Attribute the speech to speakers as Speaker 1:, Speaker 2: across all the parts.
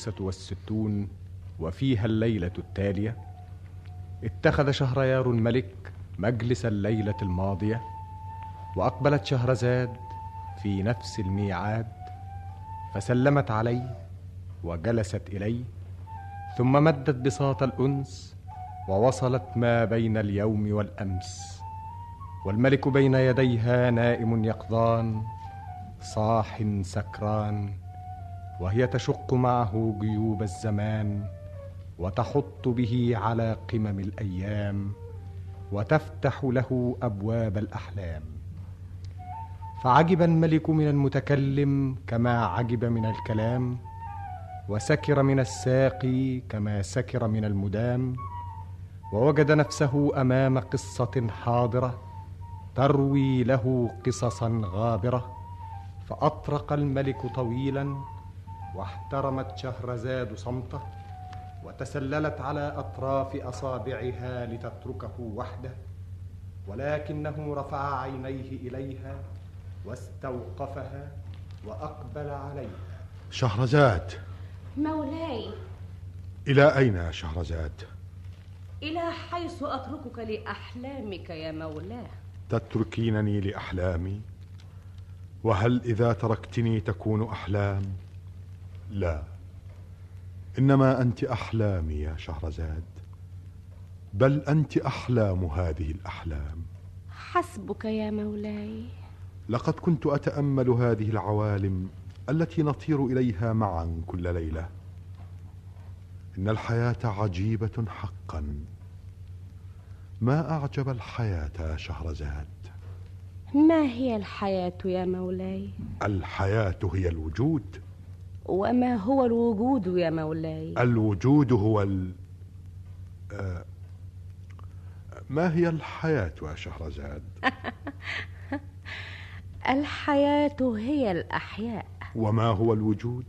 Speaker 1: السادسة والستون وفيها الليلة التالية. اتخذ شهريار الملك مجلس الليلة الماضية وأقبلت شهرزاد في نفس الميعاد. فسلمت عليه وجلست إليه ثم مدت بساط الأنس ووصلت ما بين اليوم والأمس. والملك بين يديها نائم يقظان صاح سكران. وهي تشق معه جيوب الزمان وتحط به على قمم الأيام وتفتح له أبواب الأحلام. فعجب الملك من المتكلم كما عجب من الكلام وسكر من الساقي كما سكر من المدام ووجد نفسه أمام قصة حاضرة تروي له قصصا غابرة فأطرق الملك طويلا واحترمت شهرزاد صمته وتسللت على أطراف أصابعها لتتركه وحده ولكنه رفع عينيه إليها واستوقفها وأقبل عليها
Speaker 2: شهرزاد
Speaker 3: مولاي
Speaker 2: إلى أين يا شهرزاد؟
Speaker 3: إلى حيث أتركك لأحلامك يا مولاه
Speaker 2: تتركينني لأحلامي؟ وهل إذا تركتني تكون أحلام؟ لا. إنما أنت أحلامي يا شهرزاد. بل أنت أحلام هذه الأحلام.
Speaker 3: حسبك يا مولاي.
Speaker 2: لقد كنت أتأمل هذه العوالم التي نطير إليها معا كل ليلة. إن الحياة عجيبة حقا. ما أعجب الحياة يا شهرزاد؟
Speaker 3: ما هي الحياة يا مولاي؟
Speaker 2: الحياة هي الوجود.
Speaker 3: وما هو الوجود يا مولاي؟
Speaker 2: الوجود هو ال... آه، ما هي الحياة يا شهرزاد؟
Speaker 3: الحياة هي الأحياء.
Speaker 2: وما هو الوجود؟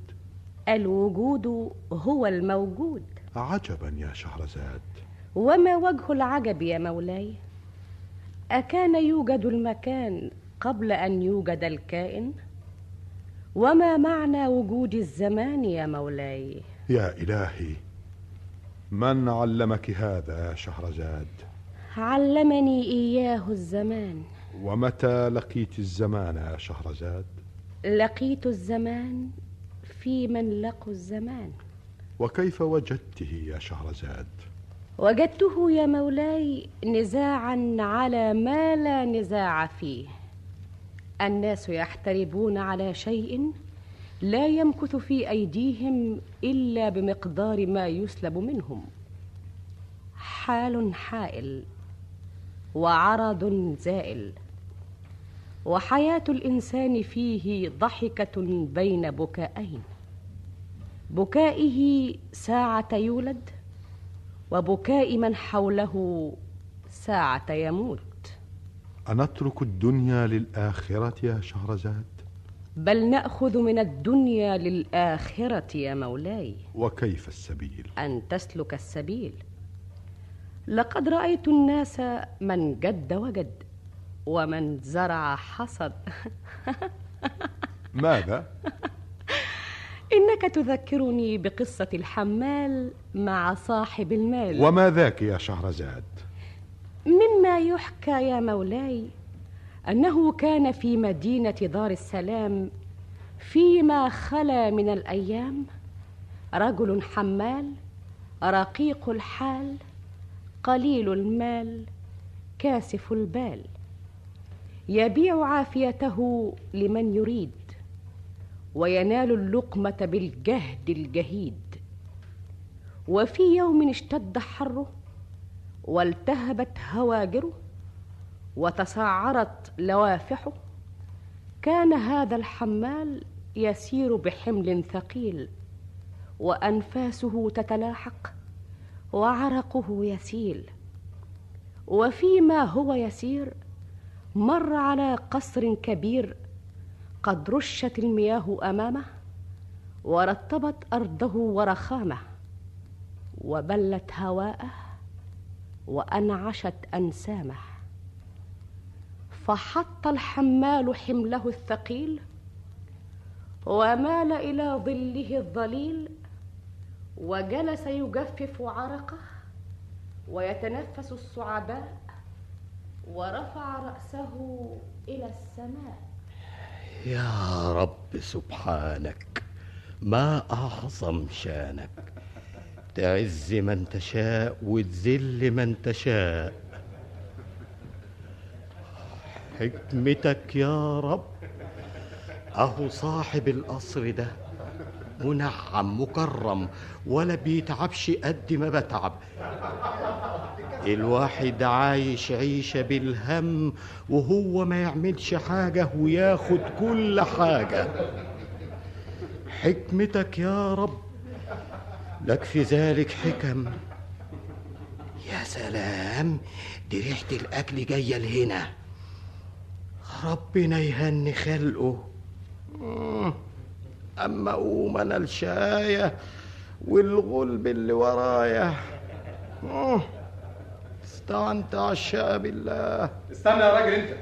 Speaker 3: الوجود هو الموجود.
Speaker 2: عجبا يا شهرزاد.
Speaker 3: وما وجه العجب يا مولاي؟ أكان يوجد المكان قبل أن يوجد الكائن؟ وما معنى وجود الزمان يا مولاي؟
Speaker 2: يا إلهي من علمك هذا يا شهرزاد
Speaker 3: علمني إياه الزمان.
Speaker 2: ومتى لقيت الزمان يا شهرزاد
Speaker 3: لقيت الزمان في من لقوا الزمان.
Speaker 2: وكيف وجدته يا شهرزاد
Speaker 3: وجدته يا مولاي نزاعا على ما لا نزاع فيه. الناس يحتربون على شيء لا يمكث في أيديهم إلا بمقدار ما يسلب منهم. حال حائل وعرض زائل وحياة الإنسان فيه ضحكة بين بكائين. بكائه ساعة يولد وبكاء من حوله ساعة يموت.
Speaker 2: أنترك الدنيا للآخرة يا شهرزاد؟
Speaker 3: بل نأخذ من الدنيا للآخرة يا مولاي.
Speaker 2: وكيف السبيل؟
Speaker 3: أن تسلك السبيل. لقد رأيت الناس من جد وجد ومن زرع حصد.
Speaker 2: ماذا؟
Speaker 3: إنك تذكرني بقصة الحمال مع صاحب المال.
Speaker 2: وما ذاك يا شهرزاد؟
Speaker 3: مما يحكى يا مولاي أنه كان في مدينة دار السلام فيما خلا من الأيام رجل حمال رقيق الحال قليل المال كاسف البال. يبيع عافيته لمن يريد وينال اللقمة بالجهد الجهيد. وفي يوم اشتد حره والتهبت هواجره وتسعرت لوافحه كان هذا الحمال يسير بحمل ثقيل وأنفاسه تتلاحق وعرقه يسيل. وفيما هو يسير مر على قصر كبير قد رشت المياه أمامه ورطبت أرضه ورخامه وبلت هواءه وأنعشت أنسامه. فحط الحمال حمله الثقيل ومال إلى ظله الظليل وجلس يجفف عرقه ويتنفس الصعباء ورفع رأسه إلى السماء.
Speaker 4: يا رب سبحانك ما أعظم شانك. تعز من تشاء وتذل من تشاء. حكمتك يا رب أهو صاحب القصر ده منعم مكرم ولا بيتعبش قد ما بتعب. الواحد عايش عيشة بالهم وهو ما يعملش حاجة وياخد كل حاجة. حكمتك يا رب لك في ذلك حكم. يا سلام دي ريحة الأكل جاية لهنا. ربنا يهني خلقه. أما أقوم أنا الشاية والغلب اللي ورايا. استعنت عشاء بالله
Speaker 1: استنى يا راجل انت.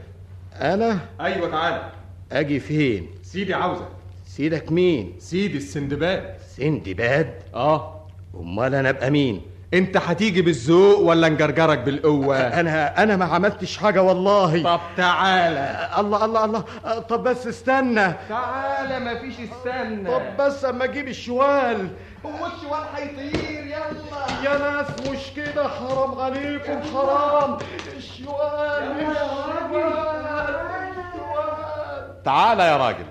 Speaker 4: أنا؟
Speaker 1: أيوه تعالى.
Speaker 4: أجي فين؟
Speaker 1: سيدي عاوزك.
Speaker 4: سيدك مين؟
Speaker 1: سيدي السندباد.
Speaker 4: سندباد
Speaker 1: آه.
Speaker 4: أمال أنا أبقى مين؟
Speaker 1: أنت هتيجي بالذوق ولا نجرجرك بالقوة؟
Speaker 4: أنا أنا ما عملتش حاجة والله.
Speaker 1: طب تعالى.
Speaker 4: الله الله الله. طب بس استنى.
Speaker 1: تعالى مفيش استنى.
Speaker 4: طب بس أما أجيب الشوال.
Speaker 1: هو الشوال هيطير يلا.
Speaker 4: يا ناس مش كده؟ حرام عليكم حرام. الشوال الشوال الشوال.
Speaker 5: تعالى يا راجل.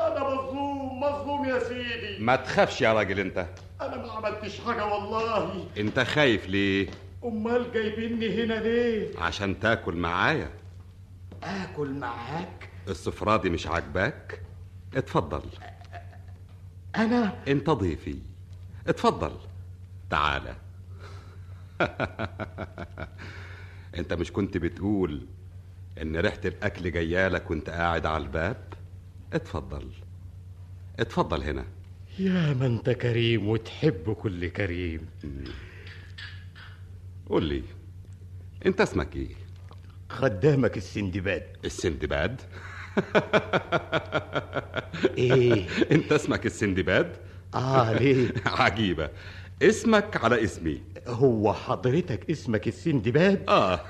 Speaker 4: أنا مظلوم مظلوم يا سيدي.
Speaker 5: ما تخافش يا راجل انت.
Speaker 4: أنا ما عملتش حاجة والله.
Speaker 5: انت خايف ليه؟
Speaker 4: أمال جايبيني هنا ليه؟
Speaker 5: عشان تاكل معايا.
Speaker 4: آكل معاك؟
Speaker 5: السفرة دي مش عاجباك؟ اتفضل.
Speaker 4: أنا؟
Speaker 5: انت ضيفي. اتفضل. تعالى انت مش كنت بتقول إن ريحة الأكل جايالك وانت قاعد على الباب؟ اتفضل. اتفضل هنا.
Speaker 4: يا ما انت كريم وتحب كل كريم.
Speaker 5: قول لي انت اسمك إيه؟
Speaker 4: خدامك السندباد.
Speaker 5: السندباد؟
Speaker 4: إيه.
Speaker 5: انت اسمك السندباد؟
Speaker 4: آه ليه؟
Speaker 5: عجيبة. اسمك على اسمي.
Speaker 4: هو حضرتك اسمك السندباد؟
Speaker 5: آه.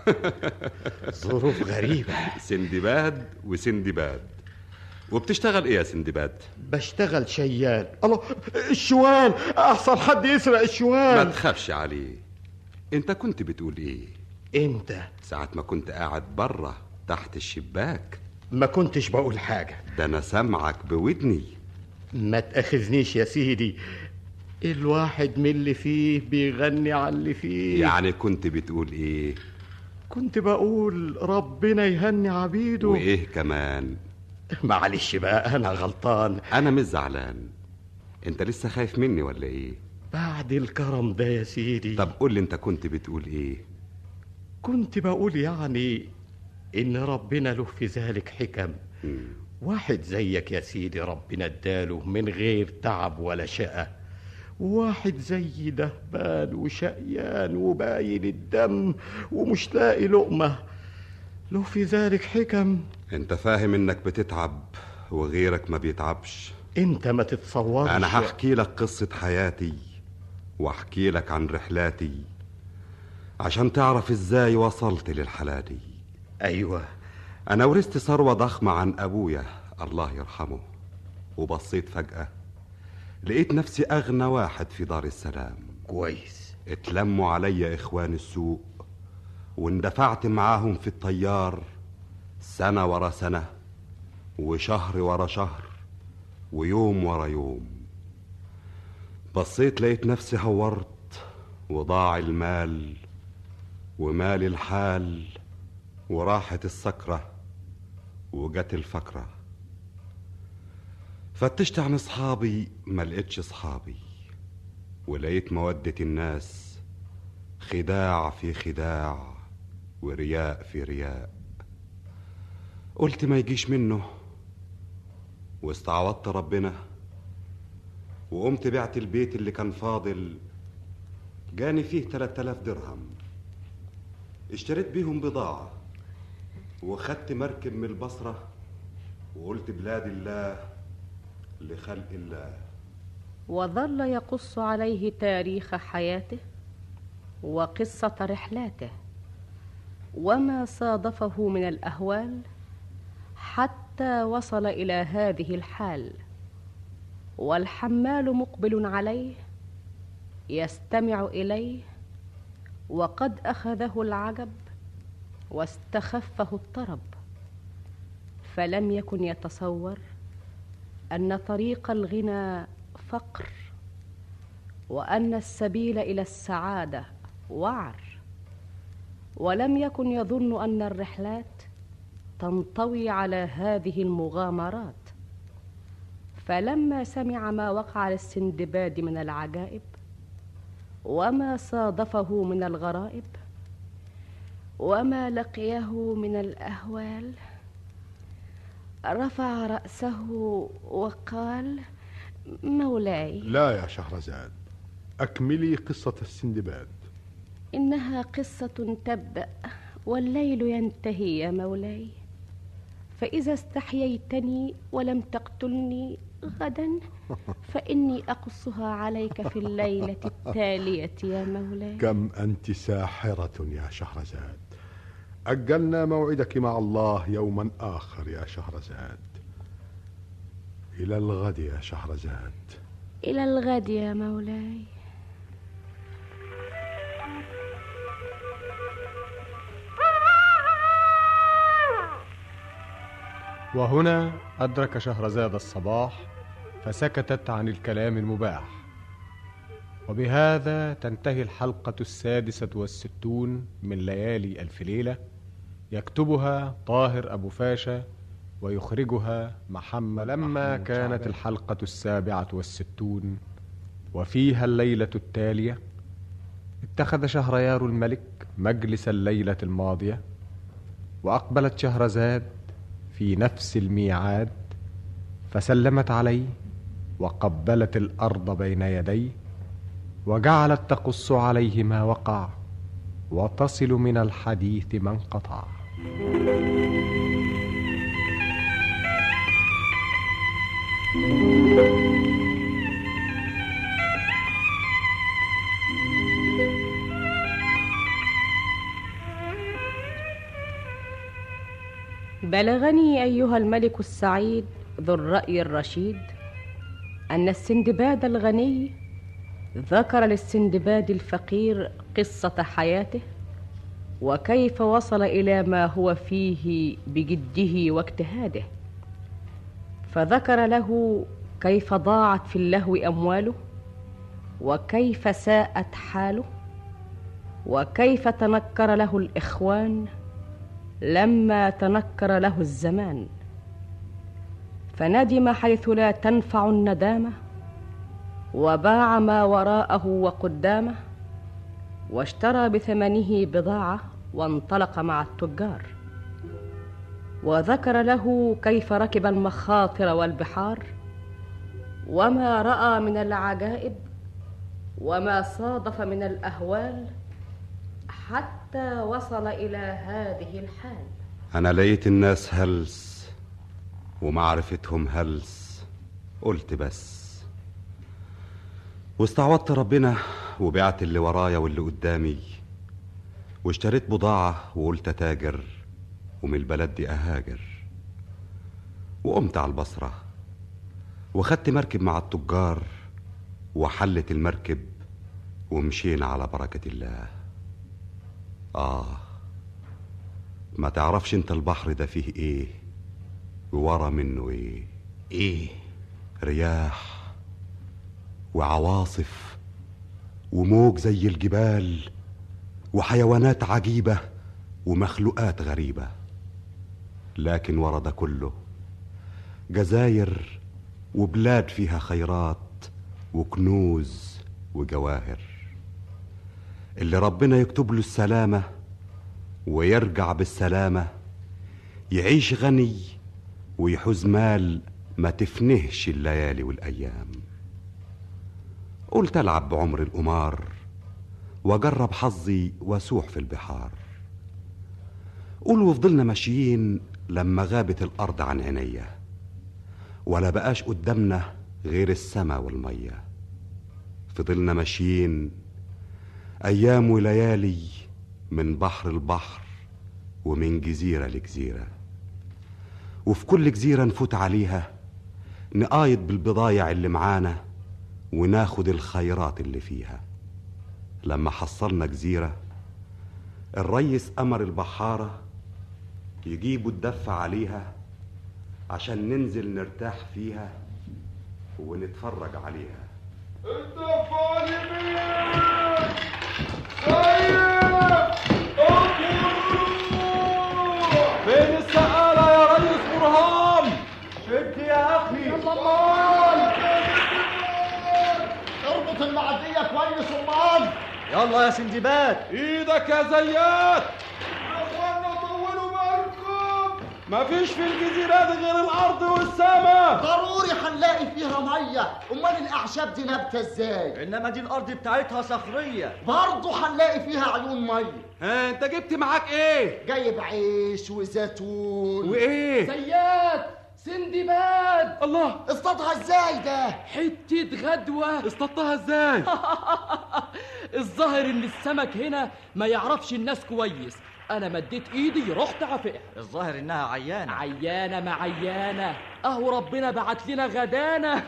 Speaker 4: ظروف غريبة.
Speaker 5: سندباد وسندباد. وبتشتغل إيه يا سندباد
Speaker 4: بشتغل شيال. الله الشوال. أحسن حد يسرق
Speaker 5: ما
Speaker 4: الشوال
Speaker 5: تخافش عليه أنت كنت بتقول إيه؟
Speaker 4: انت
Speaker 5: ساعة ما كنت قاعد بره تحت الشباك.
Speaker 4: ما كنتش بقول حاجة.
Speaker 5: ده أنا سامعك بودني.
Speaker 4: ما تأخذنيش يا سيدي. الواحد من اللي فيه بيغني على اللي فيه.
Speaker 5: يعني كنت بتقول إيه؟
Speaker 4: كنت بقول ربنا يهني عبيده.
Speaker 5: وإيه كمان؟
Speaker 4: معلش بقى أنا غلطان.
Speaker 5: أنا مش زعلان. أنت لسه خايف مني ولا إيه؟
Speaker 4: بعد الكرم ده يا سيدي.
Speaker 5: طب قول لي أنت كنت بتقول إيه؟
Speaker 4: كنت بقول يعني إن ربنا له في ذلك حكم.
Speaker 5: مم.
Speaker 4: واحد زيك يا سيدي ربنا اداله من غير تعب ولا شقة. واحد زي دهبان وشقيان وباين الدم ومش لاقي لقمة. له في ذلك حكم؟
Speaker 5: انت فاهم انك بتتعب وغيرك ما بيتعبش.
Speaker 4: انت ما تتصورش.
Speaker 5: أنا هحكي لك قصة حياتي واحكي لك عن رحلاتي عشان تعرف إزاي وصلت للحالة دي
Speaker 4: أيوه.
Speaker 5: أنا ورثت ثروة ضخمة عن أبويا الله يرحمه وبصيت فجأة لقيت نفسي أغنى واحد في دار السلام.
Speaker 4: كويس.
Speaker 5: اتلموا عليا اخوان السوق واندفعت معاهم في الطيار سنة ورا سنة وشهر ورا شهر ويوم ورا يوم. بصيت لقيت نفسي هورت وضاع المال ومال الحال وراحت السكرة وجت الفكرة. فتشت عن أصحابي ما لقيتش أصحابي. ولقيت مودة الناس خداع في خداع ورياء في رياء. قلت ما يجيش منه. واستعوضت ربنا. وقمت بعت البيت اللي كان فاضل. جاني فيه 3000 درهم. اشتريت بيهم بضاعة. وخدت مركب من البصرة. وقلت بلاد الله لخلق الله.
Speaker 3: وظل يقص عليه تاريخ حياته وقصة رحلاته. وما صادفه من الأهوال حتى وصل إلى هذه الحال. والحمال مقبل عليه يستمع إليه وقد أخذه العجب واستخفه الطرب. فلم يكن يتصور أن طريق الغنى فقر وأن السبيل إلى السعادة وعر. ولم يكن يظن أن الرحلات تنطوي على هذه المغامرات. فلما سمع ما وقع للسندباد من العجائب وما صادفه من الغرائب وما لقيه من الأهوال رفع رأسه وقال مولاي
Speaker 2: لا يا شهرزاد أكملي قصة السندباد.
Speaker 3: إنها قصة تبدأ والليل ينتهي يا مولاي. فإذا استحييتني ولم تقتلني غدا فإني أقصها عليك في الليلة التالية يا مولاي.
Speaker 2: كم أنت ساحرة يا شهرزاد. أجلنا موعدك مع الله يوما آخر يا شهرزاد. إلى الغد يا شهرزاد.
Speaker 3: إلى الغد يا مولاي.
Speaker 1: وهنا أدرك شهرزاد الصباح فسكتت عن الكلام المباح. وبهذا تنتهي الحلقة السادسة والستون من ليالي ألف ليلة يكتبها طاهر أبو فاشا ويخرجها محمد لما كانت الحلقة السابعة والستون وفيها الليلة التالية. اتخذ شهريار الملك مجلس الليلة الماضية وأقبلت شهرزاد في نفس الميعاد فسلمت عليه وقبلت الأرض بين يديه وجعلت تقص عليه ما وقع وتصل من الحديث ما انقطع.
Speaker 3: بلغني أيها الملك السعيد ذو الرأي الرشيد أن السندباد الغني ذكر للسندباد الفقير قصة حياته وكيف وصل إلى ما هو فيه بجده واجتهاده فذكر له كيف ضاعت في اللهو أمواله وكيف ساءت حاله وكيف تنكر له الإخوان لما تنكر له الزمان. فندم حيث لا تنفع الندامة وباع ما وراءه وقدامه واشترى بثمنه بضاعة وانطلق مع التجار. وذكر له كيف ركب المخاطر والبحار وما رأى من العجائب وما صادف من الأهوال حتى وصل إلى هذه الحال.
Speaker 5: أنا لقيت الناس هلس ومعرفتهم هلس. قلت بس. واستعوضت ربنا وبعت اللي ورايا واللي قدامي. واشتريت بضاعة وقلت أتاجر ومن البلد دي أهاجر. وقمت على البصرة. وخدت مركب مع التجار وحلت المركب ومشينا على بركة الله. آه. ما تعرفش أنت البحر ده فيه إيه؟ وورا منه إيه؟
Speaker 4: إيه؟
Speaker 5: رياح وعواصف وموج زي الجبال وحيوانات عجيبة ومخلوقات غريبة. لكن ورا ده كله جزاير وبلاد فيها خيرات وكنوز وجواهر. اللي ربنا يكتب له السلامة ويرجع بالسلامة يعيش غني ويحوز مال ما تفنهش الليالي والأيام. قلت ألعب بعمر القمار وأجرب حظي وأسوح في البحار. قول وفضلنا ماشيين لما غابت الأرض عن عينيا ولا بقاش قدامنا غير السما والمية. فضلنا ماشيين أيام وليالي من بحر لبحر ومن جزيرة لجزيرة. وفي كل جزيرة نفوت عليها نقايد بالبضايع اللي معانا وناخد الخيرات اللي فيها. لما حصلنا جزيرة الريس أمر البحارة يجيبوا الدفة عليها عشان ننزل نرتاح فيها ونتفرج عليها.
Speaker 6: اليمين سيد
Speaker 7: السقالة يا ريس برهان
Speaker 6: يا أخي اربط المعدية كويس امال
Speaker 7: يلا يا سندباد إيدك يا زيات مفيش في الجزيرة دي غير الأرض والسماء
Speaker 6: ضروري هنلاقي فيها مية. أمال الأعشاب دي نابتة إزاي؟
Speaker 7: إنما دي الأرض بتاعتها صخرية.
Speaker 6: برضه هنلاقي فيها عيون مية.
Speaker 5: ها أنت جبت معاك إيه؟
Speaker 6: جايب عيش وزيتون.
Speaker 5: وإيه؟
Speaker 8: زيات سندباد.
Speaker 5: الله.
Speaker 6: اصطادها إزاي ده؟
Speaker 8: حتة غدوة.
Speaker 5: اصطدتها إزاي؟
Speaker 8: الظاهر إن السمك هنا ما يعرفش الناس كويس. أنا مديت إيدي رحت عفقها
Speaker 7: الظاهر إنها عيانة.
Speaker 8: عيانة ما عيانة. اهو ربنا بعت لنا غدانة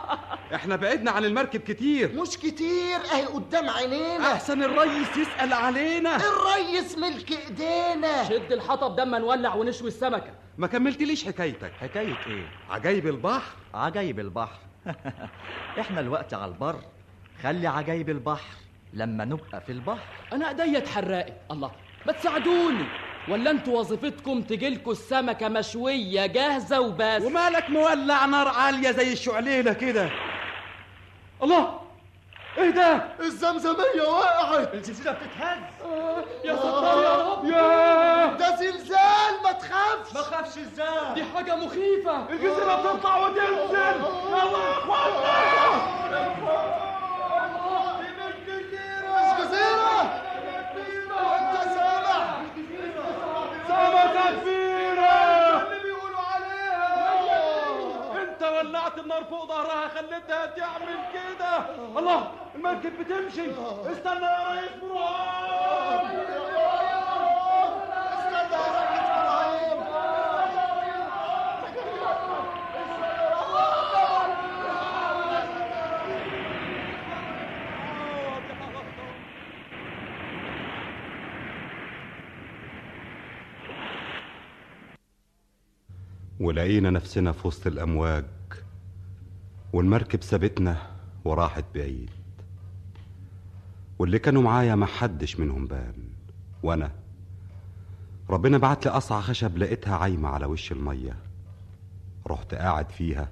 Speaker 5: إحنا بعدنا عن المركب كتير.
Speaker 6: مش كتير أهي قدام عينينا.
Speaker 5: أحسن الريس يسأل علينا.
Speaker 6: الريس ملك إيدينا.
Speaker 8: شد الحطب دم نولع ونشوي السمكة.
Speaker 5: ما كملتليش حكايتك.
Speaker 7: حكاية إيه؟
Speaker 5: عجايب البحر.
Speaker 7: عجايب البحر. إحنا الوقت على البر. خلي عجايب البحر لما نبقى في البحر.
Speaker 8: أنا ايديا اتحرقت الله. ما تساعدوني ولا أنتوا وظيفتكم تجيلكوا السمكة مشوية جاهزة وبس
Speaker 5: ومالك مولع نار عالية زي الشعليلة كده الله إيه ده
Speaker 6: الزمزمية وقعت
Speaker 7: الجزيرة بتتهز
Speaker 8: يا ستار يا رب
Speaker 5: ياه
Speaker 6: ده زلزال ما تخافش
Speaker 7: ما خافش إزاي
Speaker 8: دي حاجة مخيفة
Speaker 5: الجزيرة بتطلع وتنزل يلا يا اخوانا
Speaker 6: مش جزيرة انت سامع
Speaker 5: سمكة كبيرة
Speaker 6: اللي بيقولوا عليها
Speaker 5: انت ولعت النار فوق ظهرها خليتها تعمل كده الله المركب بتمشي. استنى يا ريس برهان
Speaker 6: استنى يا ريس
Speaker 5: ولقينا نفسنا في وسط الأمواج. والمركب سابتنا وراحت بعيد. واللي كانوا معايا ما حدش منهم بان. وأنا ربنا بعت لي قصعة خشب لقيتها عايمة على وش المية. رحت قاعد فيها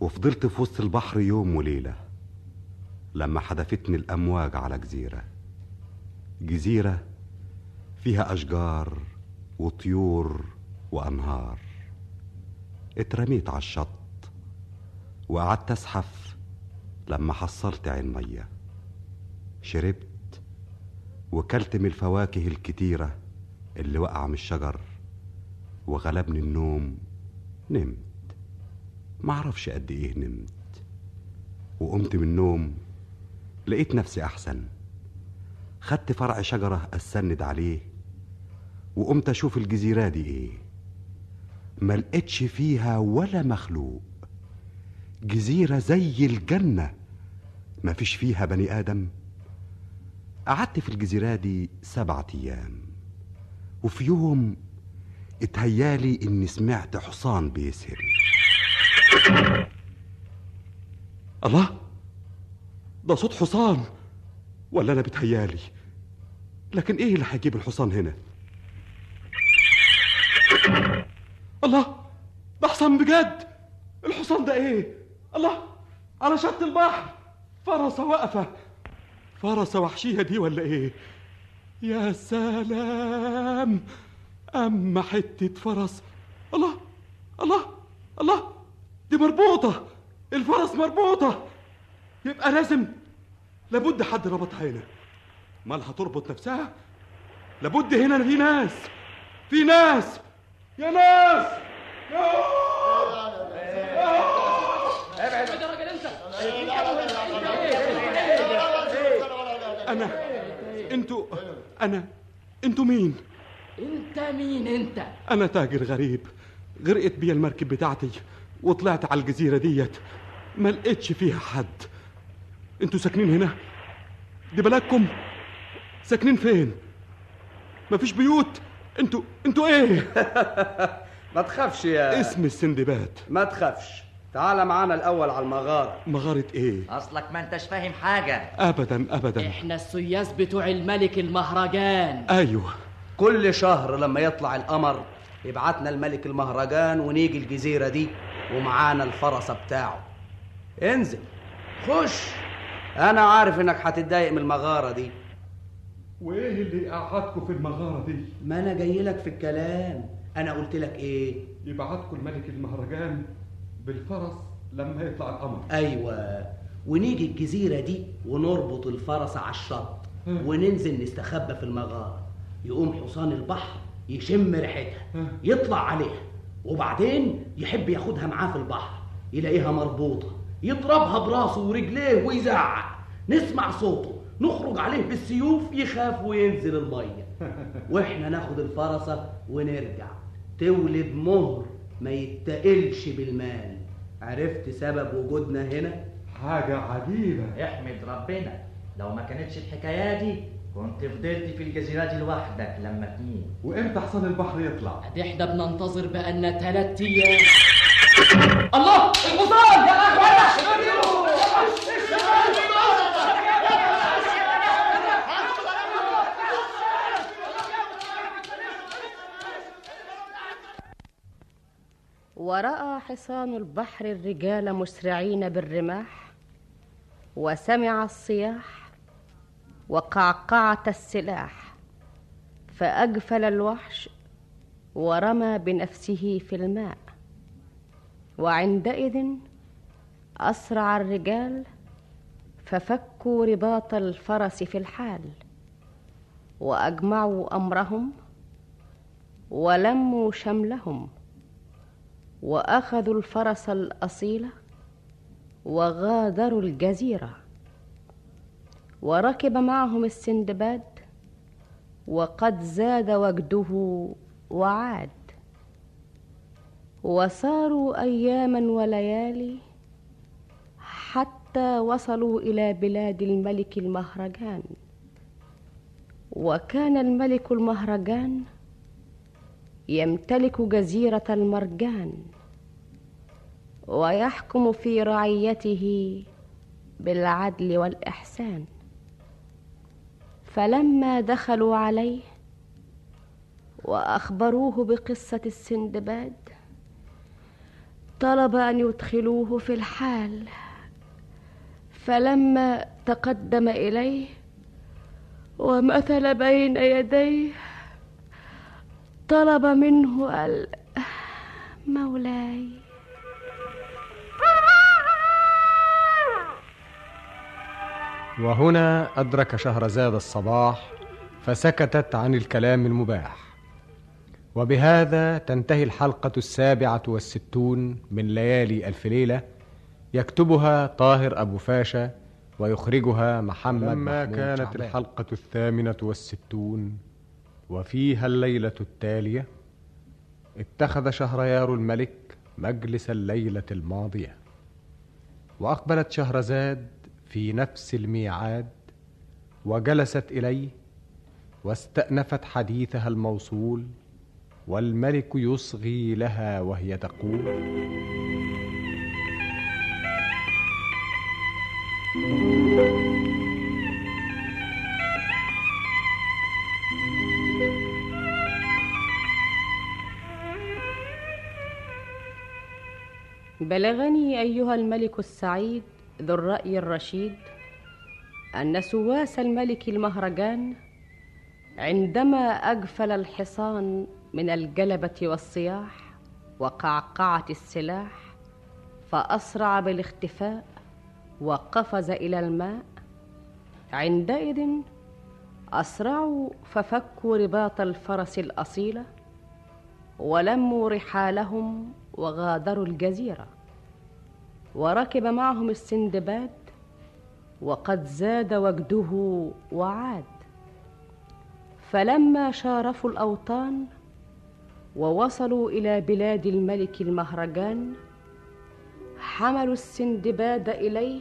Speaker 5: وفضلت في وسط البحر يوم وليلة. لما حدفتني الأمواج على جزيرة. جزيرة فيها أشجار وطيور وأنهار. اترميت على الشط. وقعدت أزحف لما حصلت عين مية شربت وكلت من الفواكه الكتيرة اللي وقع من الشجر وغلبني النوم. نمت. معرفش قد إيه نمت. وقمت من النوم لقيت نفسي أحسن. خدت فرع شجرة أسند عليه وقمت أشوف الجزيرة دي إيه. ما لقيتش فيها ولا مخلوق. جزيرة زي الجنة. ما فيش فيها بني آدم. قعدت في الجزيرة دي سبعة أيام. وفي يوم اتهيالي إني سمعت حصان بيسهر الله! ده صوت حصان. ولا أنا بتهيالي. لكن إيه اللي هيجيب الحصان هنا؟ الله! ده حصان بجد. الحصان ده إيه؟ الله على شط البحر. فرسة واقفة فرسة وحشية دي ولا إيه؟ يا سلام. أما حتة فرس. الله الله الله. دي مربوطة. الفرس مربوطة. يبقى لازم لابد حد ربطها هنا مال هتربط نفسها. لابد هنا في ناس. في ناس. يا ناس! يا
Speaker 8: ابعد. يا راجل انت
Speaker 5: أنا أنتوا أنا أنتوا مين؟
Speaker 8: انت مين انت؟
Speaker 5: أنا تاجر غريب. غرقت بيا المركب بتاعتي وطلعت على الجزيرة ديت. ما لقيتش فيها حد. أنتوا ساكنين هنا؟ دي بلدكم؟ ساكنين فين؟ مفيش بيوت؟ أنتوا أنتوا إيه؟
Speaker 9: ما تخافش يا
Speaker 5: اسم السندباد.
Speaker 9: ما تخافش. تعال معانا الأول على المغارة.
Speaker 5: مغارة إيه؟
Speaker 7: أصلك ما أنتش فاهم حاجة.
Speaker 5: ابدا ابدا.
Speaker 8: إحنا السياس بتوع الملك المهرجان.
Speaker 5: أيوه.
Speaker 9: كل شهر لما يطلع القمر يبعتنا الملك المهرجان ونيجي الجزيرة دي ومعانا الفرسه بتاعه. انزل. خش. أنا عارف إنك هتتضايق من المغارة دي.
Speaker 5: وإيه اللي قعدكم في المغارة دي؟
Speaker 9: ما أنا جاي لك في الكلام. أنا قلت لك إيه؟
Speaker 5: يبعتكم الملك المهرجان بالفرس لما يطلع القمر.
Speaker 9: أيوه. ونيجي الجزيرة دي ونربط الفرس على الشط وننزل نستخبى في المغارة. يقوم حصان البحر يشم ريحتها يطلع عليها وبعدين يحب ياخدها معاه في البحر يلاقيها مربوطة يضربها براسه ورجليه ويزعق. نسمع صوته نخرج عليه بالسيوف يخاف وينزل المية. وإحنا ناخد الفرسه ونرجع. تولد مهر. ما يتقلش بالمال. عرفت سبب وجودنا هنا؟
Speaker 5: حاجة عجيبة.
Speaker 7: احمد ربنا لو ما كانتش الحكاية دي كنت فضلت في الجزيرة دي لوحدك لما تموت.
Speaker 5: وامتى حصان البحر يطلع؟
Speaker 8: دي إحنا بننتظر بقالنا ثلاث أيام. الله! الحصان يا
Speaker 3: ورأى حصان البحر الرجال مسرعين بالرماح وسمع الصياح وقعقعة السلاح فأجفل الوحش ورمى بنفسه في الماء. وعندئذ أسرع الرجال ففكوا رباط الفرس في الحال وأجمعوا أمرهم ولموا شملهم. وأخذوا الفرس الاصيله وغادروا الجزيرة وركب معهم السندباد وقد زاد وجده وعاد. وساروا أياما وليالي حتى وصلوا إلى بلاد الملك المهرجان. وكان الملك المهرجان يمتلك جزيرة المرجان ويحكم في رعيته بالعدل والإحسان. فلما دخلوا عليه وأخبروه بقصة السندباد طلب أن يدخلوه في الحال. فلما تقدم إليه ومثل بين يديه طلب منه ال... مولاي.
Speaker 1: وهنا أدرك شهرزاد الصباح فسكتت عن الكلام المباح. وبهذا تنتهي الحلقة السابعة والستون من ليالي ألف ليلة يكتبها طاهر أبو فاشا ويخرجها محمد
Speaker 2: لما
Speaker 1: محمود
Speaker 2: كانت. الحلقة الثامنة والستون. وفيها الليلة التالية اتخذ شهريار الملك مجلس الليلة الماضية وأقبلت شهرزاد في نفس الميعاد وجلست إليه واستأنفت حديثها الموصول والملك يصغي لها وهي تقول
Speaker 3: بلغني أيها الملك السعيد ذو الرأي الرشيد أن سواس الملك المهرجان عندما اجفل الحصان من الجلبة والصياح وقعقعة السلاح فأسرع بالاختفاء وقفز إلى الماء. عندئذ أسرعوا ففكوا رباط الفرس الأصيلة ولموا رحالهم وغادروا الجزيرة. وركب معهم السندباد وقد زاد وجده وعاد. فلما شارفوا الأوطان ووصلوا إلى بلاد الملك المهرجان حملوا السندباد إليه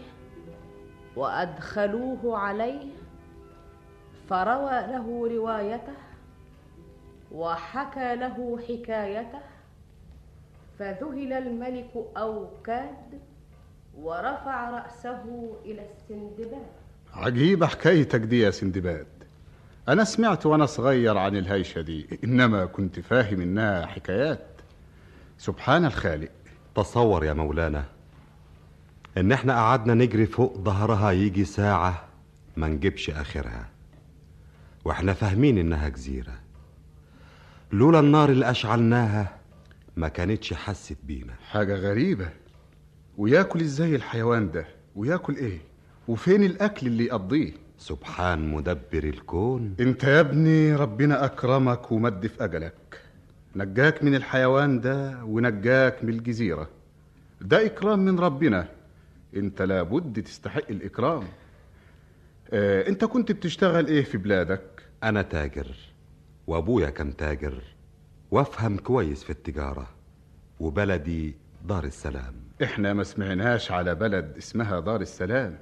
Speaker 3: وأدخلوه عليه فروى له روايته وحكى له حكايته فذهل الملك أوكاد ورفع رأسه إلى السندباد.
Speaker 10: عجيبة حكايتك دي يا سندباد. أنا سمعت وأنا صغير عن الهيشة دي إنما كنت فاهم إنها حكايات. سبحان الخالق.
Speaker 5: تصور يا مولانا إن إحنا قعدنا نجري فوق ظهرها يجي ساعة ما نجيبش آخرها وإحنا فاهمين إنها جزيرة. لولا النار اللي أشعلناها ما كانتش حست بينا.
Speaker 10: حاجة غريبة. وياكل إزاي الحيوان ده؟ وياكل إيه؟ وفين الأكل اللي يقضيه؟
Speaker 5: سبحان مدبر الكون.
Speaker 10: انت يا ابني ربنا أكرمك ومد في أجلك. نجاك من الحيوان ده ونجاك من الجزيرة. ده إكرام من ربنا. انت لابد تستحق الإكرام. آه انت كنت بتشتغل إيه في بلادك؟
Speaker 5: أنا تاجر وأبويا كان تاجر وأفهم كويس في التجارة وبلدي دار السلام.
Speaker 10: إحنا ما سمعناش على بلد اسمها دار السلام.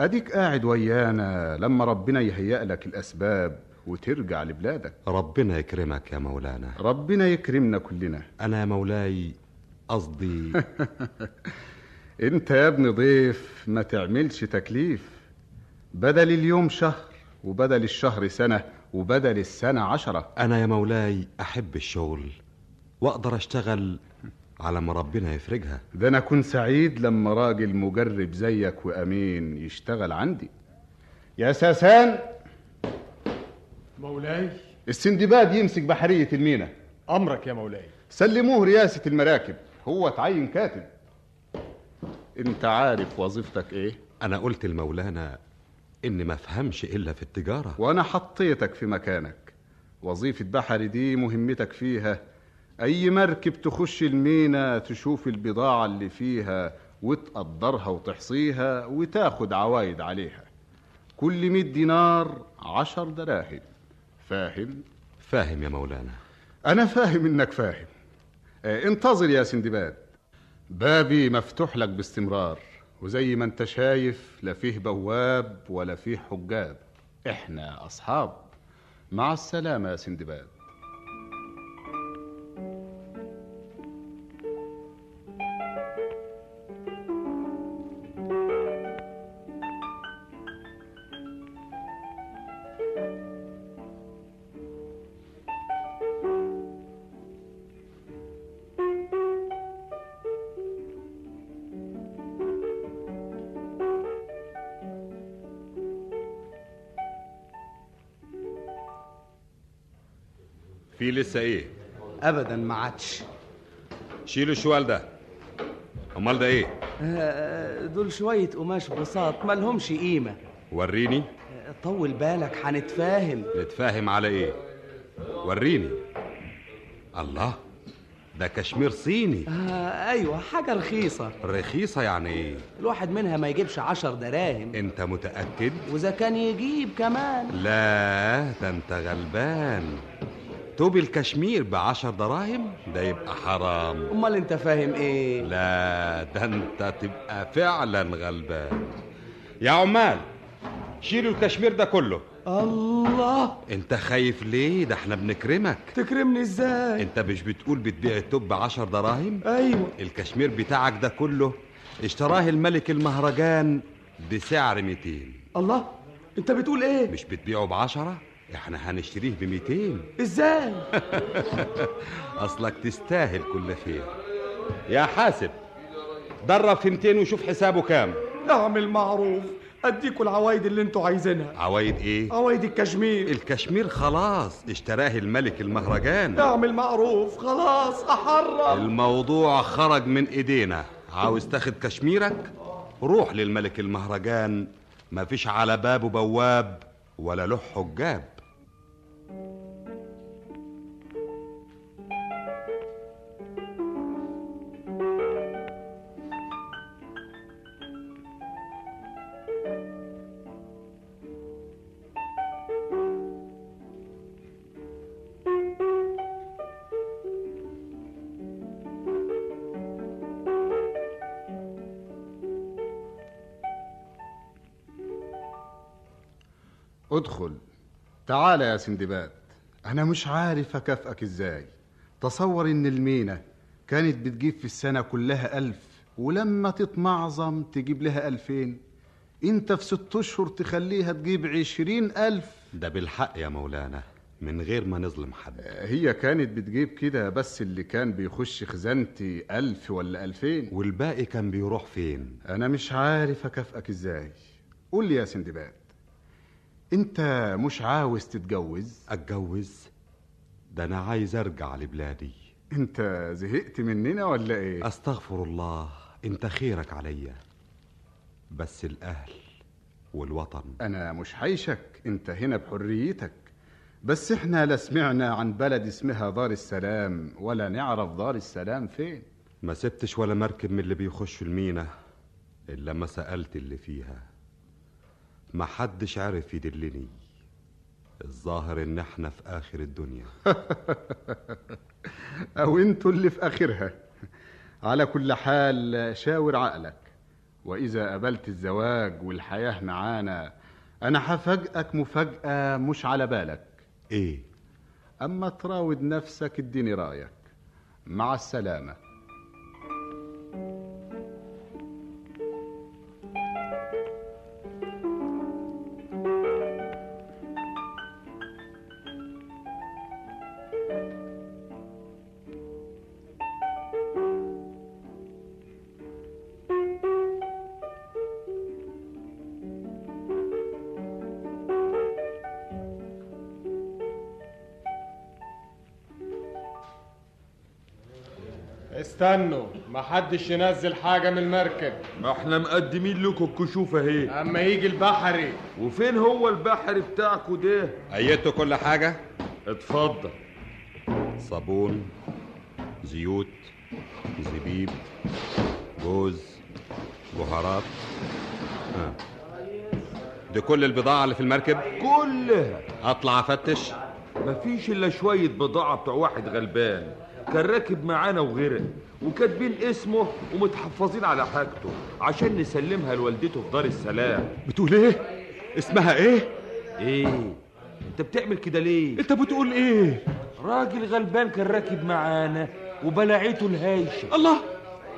Speaker 10: أديك قاعد ويانا لما ربنا يهيأ لك الأسباب وترجع لبلادك.
Speaker 5: ربنا يكرمك يا مولانا.
Speaker 10: ربنا يكرمنا كلنا.
Speaker 5: أنا يا مولاي قصدي.
Speaker 10: أنت يا ابن ضيف ما تعملش تكليف. بدل اليوم شهر وبدل الشهر سنة وبدل السنة عشرة.
Speaker 5: أنا يا مولاي أحب الشغل وأقدر أشتغل على ما ربنا يفرجها.
Speaker 10: ده أنا اكون سعيد لما راجل مجرب زيك وأمين يشتغل عندي. يا ساسان!
Speaker 1: مولاي.
Speaker 10: السندباد يمسك بحرية المينا.
Speaker 1: أمرك يا مولاي.
Speaker 10: سلموه رئاسة المراكب. هو تعين كاتب. أنت عارف وظيفتك إيه؟
Speaker 5: أنا قلت لمولانا اني ما أفهمش إلا في التجارة.
Speaker 10: وأنا حطيتك في مكانك. وظيفة بحري دي مهمتك فيها أي مركب تخش المينا تشوف البضاعة اللي فيها وتقدرها وتحصيها وتاخد عوايد عليها. كل مئة دينار عشر دراهم. فاهم؟
Speaker 5: فاهم يا مولانا.
Speaker 10: أنا فاهم إنك فاهم. آه، انتظر يا سندباد. بابي مفتوح لك باستمرار وزي ما انت شايف لا فيه بواب ولا فيه حجاب. إحنا أصحاب. مع السلامة يا سندباد.
Speaker 5: لسه إيه؟
Speaker 9: ابدا ما عادش.
Speaker 5: شيلوا الشوال ده. أمال ده إيه؟
Speaker 9: آه، دول شوية قماش بساط مالهمش قيمة.
Speaker 5: وريني.
Speaker 9: آه، طول بالك هنتفاهم.
Speaker 5: نتفاهم على إيه؟ وريني. الله ده كشمير صيني.
Speaker 9: آه أيوه حاجة رخيصة.
Speaker 5: رخيصة يعني إيه؟
Speaker 9: الواحد منها ما يجيبش عشر دراهم.
Speaker 5: انت متأكد؟
Speaker 9: وإذا كان يجيب كمان.
Speaker 5: لا ده انت غلبان. توب الكشمير بعشر دراهم؟ ده يبقى حرام.
Speaker 9: أمال أنت فاهم إيه؟
Speaker 5: لا ده أنت تبقى فعلا غلبان. يا عمال شيلوا الكشمير ده كله.
Speaker 9: الله!
Speaker 5: أنت خايف ليه؟ ده إحنا بنكرمك.
Speaker 9: تكرمني إزاي؟
Speaker 5: أنت مش بتقول بتبيع التوب بعشر دراهم؟
Speaker 9: أيوه.
Speaker 5: الكشمير بتاعك ده كله اشتراه الملك المهرجان بسعر 200
Speaker 9: الله! أنت بتقول إيه؟
Speaker 5: مش بتبيعه بعشرة؟ إحنا هنشتريه ب 200
Speaker 9: إزاي؟
Speaker 5: أصلك تستاهل كل خير. يا حاسب درب في 200 وشوف حسابه كام.
Speaker 9: اعمل معروف أديكوا العوايد اللي أنتوا عايزينها.
Speaker 5: عوايد إيه؟
Speaker 9: عوايد الكشمير.
Speaker 5: الكشمير خلاص اشتراه الملك المهرجان.
Speaker 9: اعمل معروف خلاص احرم
Speaker 5: الموضوع خرج من إيدينا. عاوز تاخد كشميرك؟ روح للملك المهرجان. مفيش على بابه بواب ولا له حجاب.
Speaker 10: تعال يا سندباد. أنا مش عارف اكافئك إزاي. تصور إن المينا كانت بتجيب في السنة كلها ألف ولما تتمعظم تجيب لها ألفين. أنت في ست أشهر تخليها تجيب عشرين ألف.
Speaker 5: ده بالحق يا مولانا من غير ما نظلم حد.
Speaker 10: هي كانت بتجيب كده بس اللي كان بيخش خزانتي ألف ولا ألفين.
Speaker 5: والباقي كان بيروح فين؟
Speaker 10: أنا مش عارف أكافئك إزاي. قول لي يا سندباد. أنت مش عاوز تتجوز؟
Speaker 5: أتجوز؟ ده أنا عايز أرجع لبلادي.
Speaker 10: أنت زهقت مننا ولا إيه؟
Speaker 5: أستغفر الله أنت خيرك عليا. بس الأهل والوطن.
Speaker 10: أنا مش حيشك أنت هنا بحريتك. بس إحنا لا سمعنا عن بلد اسمها دار السلام ولا نعرف دار السلام فين.
Speaker 5: ما سبتش ولا مركب من اللي بيخشوا المينا إلا ما سألت اللي فيها. ما حدش عرف يدلني. الظاهر إن إحنا في آخر الدنيا.
Speaker 10: أو أنتوا اللي في آخرها. على كل حال شاور عقلك. وإذا قبلت الزواج والحياة معانا أنا هفاجئك مفاجأة مش على بالك.
Speaker 5: إيه؟
Speaker 10: أما تراود نفسك اديني رأيك. مع السلامة.
Speaker 1: استنوا ما حدش ينزل حاجة من المركب.
Speaker 11: ما إحنا مقدمين لكم الكشوف اهي.
Speaker 1: أما يجي البحري.
Speaker 11: وفين هو البحر بتاعكوا ده؟
Speaker 5: أيدتوا كل حاجة؟
Speaker 11: اتفضل.
Speaker 5: صابون زيوت زبيب جوز بهارات. ها. دي كل البضاعة اللي في المركب؟
Speaker 11: كلها.
Speaker 5: أطلع أفتش.
Speaker 11: مفيش إلا شوية بضاعة بتوع واحد غلبان. كان راكب معانا وغرق وكاتبين اسمه ومتحفظين على حاجته عشان نسلمها لوالدته في دار السلام.
Speaker 5: بتقول إيه؟ اسمها إيه؟
Speaker 11: إيه؟ انت بتعمل كده ليه؟
Speaker 5: انت بتقول إيه؟
Speaker 11: راجل غلبان كان راكب معانا وبلعته الهايشة.
Speaker 5: الله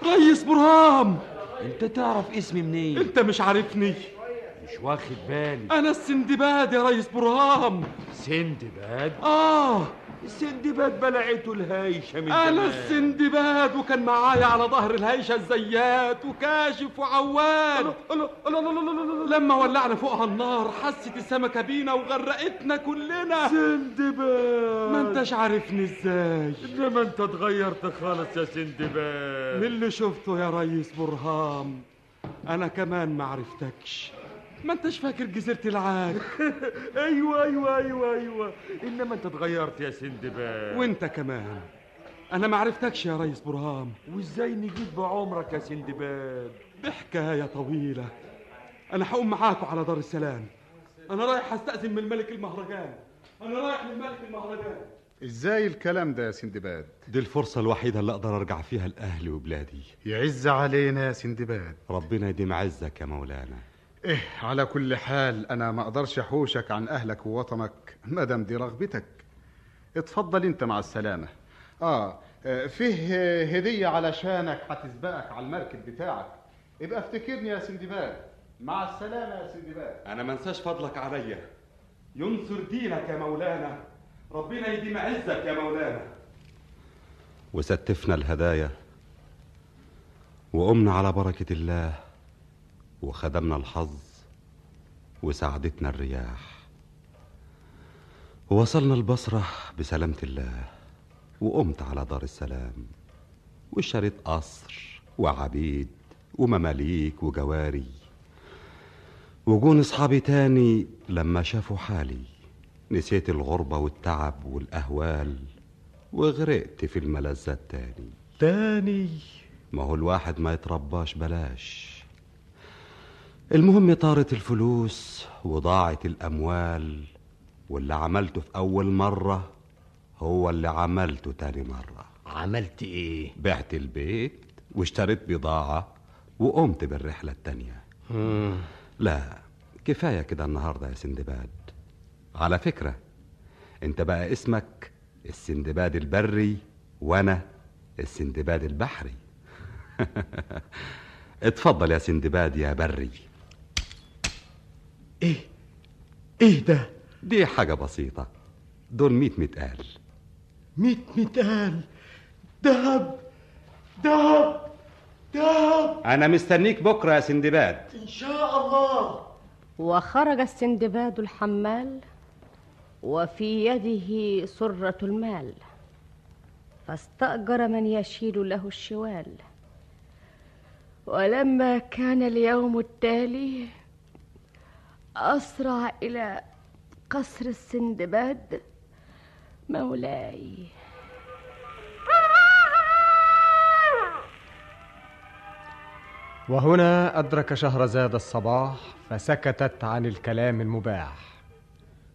Speaker 5: ريس برهام.
Speaker 11: انت تعرف اسمي منين؟
Speaker 5: انت مش عارفني.
Speaker 11: مش واخد بالي.
Speaker 5: أنا السندباد يا ريس برهام.
Speaker 11: سندباد؟
Speaker 5: آه.
Speaker 11: السندباد بلعته الهايشة من
Speaker 5: أنا
Speaker 11: زمان.
Speaker 5: السندباد وكان معايا على ظهر الهيشة الزيات وكاشف وعواد. لما ولعنا فوقها النار حست السمكة بينا وغرقتنا كلنا.
Speaker 11: سندباد.
Speaker 5: ما انتش عارفني إزاي.
Speaker 11: إنما انت اتغيرت خالص يا سندباد.
Speaker 5: من اللي شفته يا ريس برهام أنا كمان ما عرفتكش. ما انتش فاكر جزيرة العاج
Speaker 11: أيوه أيوه أيوه أيوه. إنما أنت اتغيرت يا سندباد
Speaker 5: وأنت كمان. أنا ما عرفتكش يا ريس برهام.
Speaker 11: وإزاي نجيت بعمرك يا سندباد
Speaker 5: بحكاية طويلة. أنا هقوم معاكم على دار السلام. أنا رايح أستأذن من ملك المهرجان. أنا رايح لملك المهرجان.
Speaker 10: إزاي الكلام ده يا سندباد
Speaker 5: دي الفرصة الوحيدة اللي أقدر أرجع فيها لأهلي وبلادي.
Speaker 10: يعز علينا يا سندباد
Speaker 5: ربنا يديم عزك يا مولانا.
Speaker 10: إيه على كل حال أنا ما أقدرش أحوشك عن أهلك ووطنك مادام دي رغبتك. اتفضل أنت مع السلامة. آه فيه هدية علشانك هتسبقك على المركب بتاعك. يبقى افتكرني يا سندباد مع السلامة يا سندباد
Speaker 5: أنا ما أنساش فضلك عليا ينصر دينك يا مولانا. ربنا يديم عزك يا مولانا. وستفنا الهدايا. وقمنا على بركة الله. وخدمنا الحظ وساعدتنا الرياح. ووصلنا البصرة بسلامة الله وقمت على دار السلام واشتريت قصر وعبيد ومماليك وجواري. وجون أصحابي تاني لما شافوا حالي نسيت الغربة والتعب والأهوال وغرقت في الملذات تاني.
Speaker 11: تاني؟
Speaker 5: ما هو الواحد ما يترباش بلاش. المهم طارت الفلوس وضاعت الأموال واللي عملته في أول مرة هو اللي عملته تاني مرة.
Speaker 4: عملت إيه؟
Speaker 5: بعت البيت واشتريت بضاعة وقمت بالرحلة التانية. لا كفاية كده النهاردة يا سندباد. على فكرة أنت بقى اسمك السندباد البري وأنا السندباد البحري. اتفضل يا سندباد يا بري.
Speaker 4: إيه؟ إيه ده؟
Speaker 5: دي حاجة بسيطة. دول ميت متقال
Speaker 4: ميت متقال دهب. دهب. دهب.
Speaker 5: أنا مستنيك بكرة يا سندباد.
Speaker 6: إن شاء الله.
Speaker 3: وخرج السندباد الحمال وفي يده سرة المال فاستأجر من يشيل له الشوال. ولما كان اليوم التالي أسرع إلى قصر السندباد. مولاي.
Speaker 1: وهنا أدرك شهرزاد الصباح فسكتت عن الكلام المباح.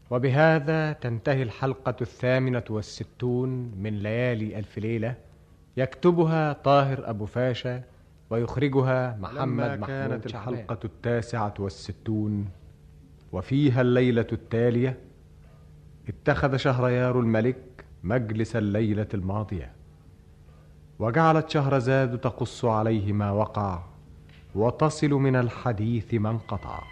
Speaker 1: وبهذا تنتهي الحلقة الثامنة والستون من ليالي ألف ليلة يكتبها طاهر أبو فاشا ويخرجها محمد
Speaker 2: لما
Speaker 1: محمود
Speaker 2: كانت. الحلقة
Speaker 1: التاسعة والستون وفيها الليلة التالية اتخذ شهريار الملك مجلس الليلة الماضية. وجعلت شهرزاد تقص عليه ما وقع وتصل من الحديث ما انقطع.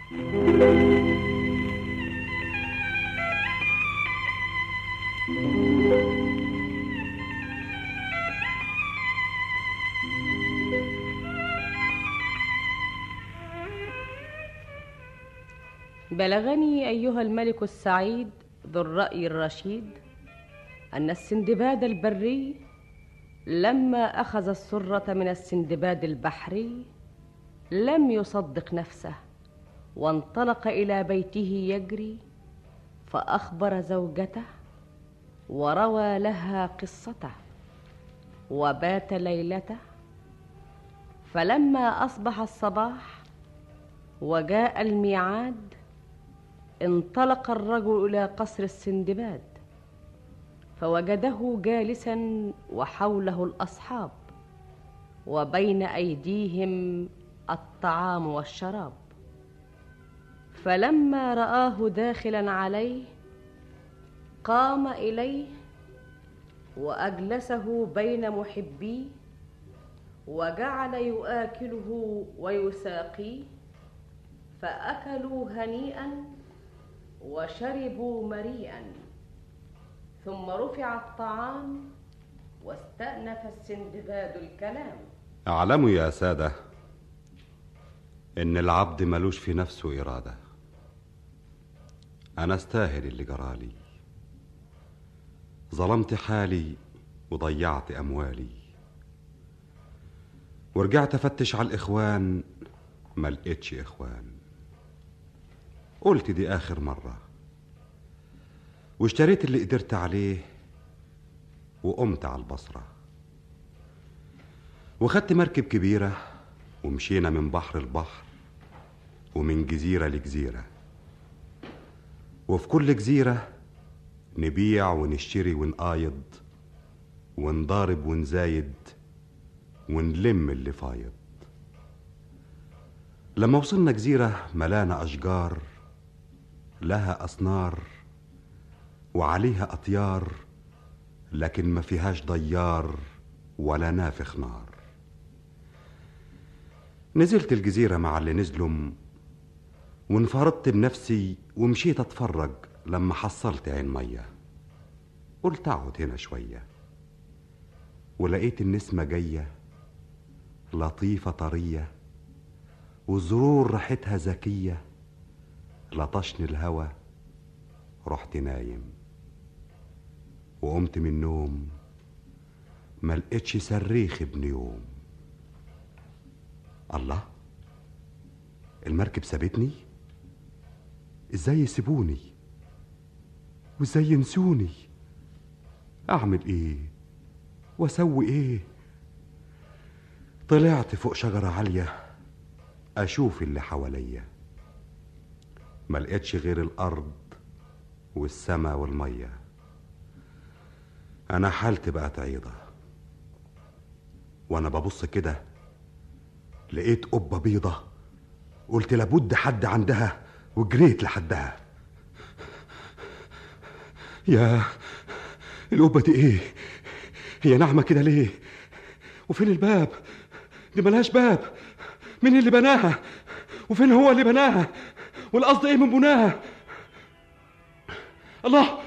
Speaker 3: بلغني أيها الملك السعيد ذو الرأي الرشيد أن السندباد البري لما أخذ السرة من السندباد البحري لم يصدق نفسه وانطلق إلى بيته يجري فأخبر زوجته وروى لها قصته وبات ليلته فلما أصبح الصباح وجاء الميعاد انطلق الرجل إلى قصر السندباد فوجده جالسا وحوله الأصحاب وبين أيديهم الطعام والشراب. فلما رآه داخلا عليه قام إليه وأجلسه بين محبيه وجعل يؤكله ويساقيه فأكلوا هنيئا وشربوا مريئا ثم رفع الطعام واستأنف السندباد الكلام.
Speaker 5: اعلموا يا سادة إن العبد ملوش في نفسه إرادة. أنا استاهل اللي جرالي ظلمت حالي وضيعت أموالي. ورجعت أفتش على الإخوان ما لقيتش إخوان. قلت دي آخر مرة. واشتريت اللي قدرت عليه وقمت على البصرة. وخدت مركب كبيرة ومشينا من بحر لبحر ومن جزيرة لجزيرة. وفي كل جزيرة نبيع ونشتري ونقايض ونضارب ونزايد ونلم اللي فايض. لما وصلنا جزيرة ملانة أشجار لها أسنار وعليها أطيار لكن ما فيهاش ضيار ولا نافخ نار. نزلت الجزيرة مع اللي نزلهم وانفردت بنفسي ومشيت أتفرج لما حصلت عين مية. قلت أقعد هنا شوية. ولقيت النسمة جاية لطيفة طرية وزرور ريحتها ذكية. لطشني الهوى رحت نايم. وقمت من النوم ما لقيتش صريخ ابن يوم. الله المركب سابتني؟ إزاي يسيبوني؟ وإزاي ينسوني؟ أعمل إيه؟ وأسوي إيه؟ طلعت فوق شجرة عالية أشوف اللي حواليا. ما لقيتش غير الأرض والسما والمية. أنا حالتي بقت عيضة. وأنا ببص كده لقيت قبة بيضة. قلت لابد حد عندها وجريت لحدها. يا القبة دي إيه؟ هي ناعمة كده ليه؟ وفين الباب؟ دي ملهاش باب. مين اللي بناها؟ وفين هو اللي بناها؟ والقصد إيه من بناها؟ الله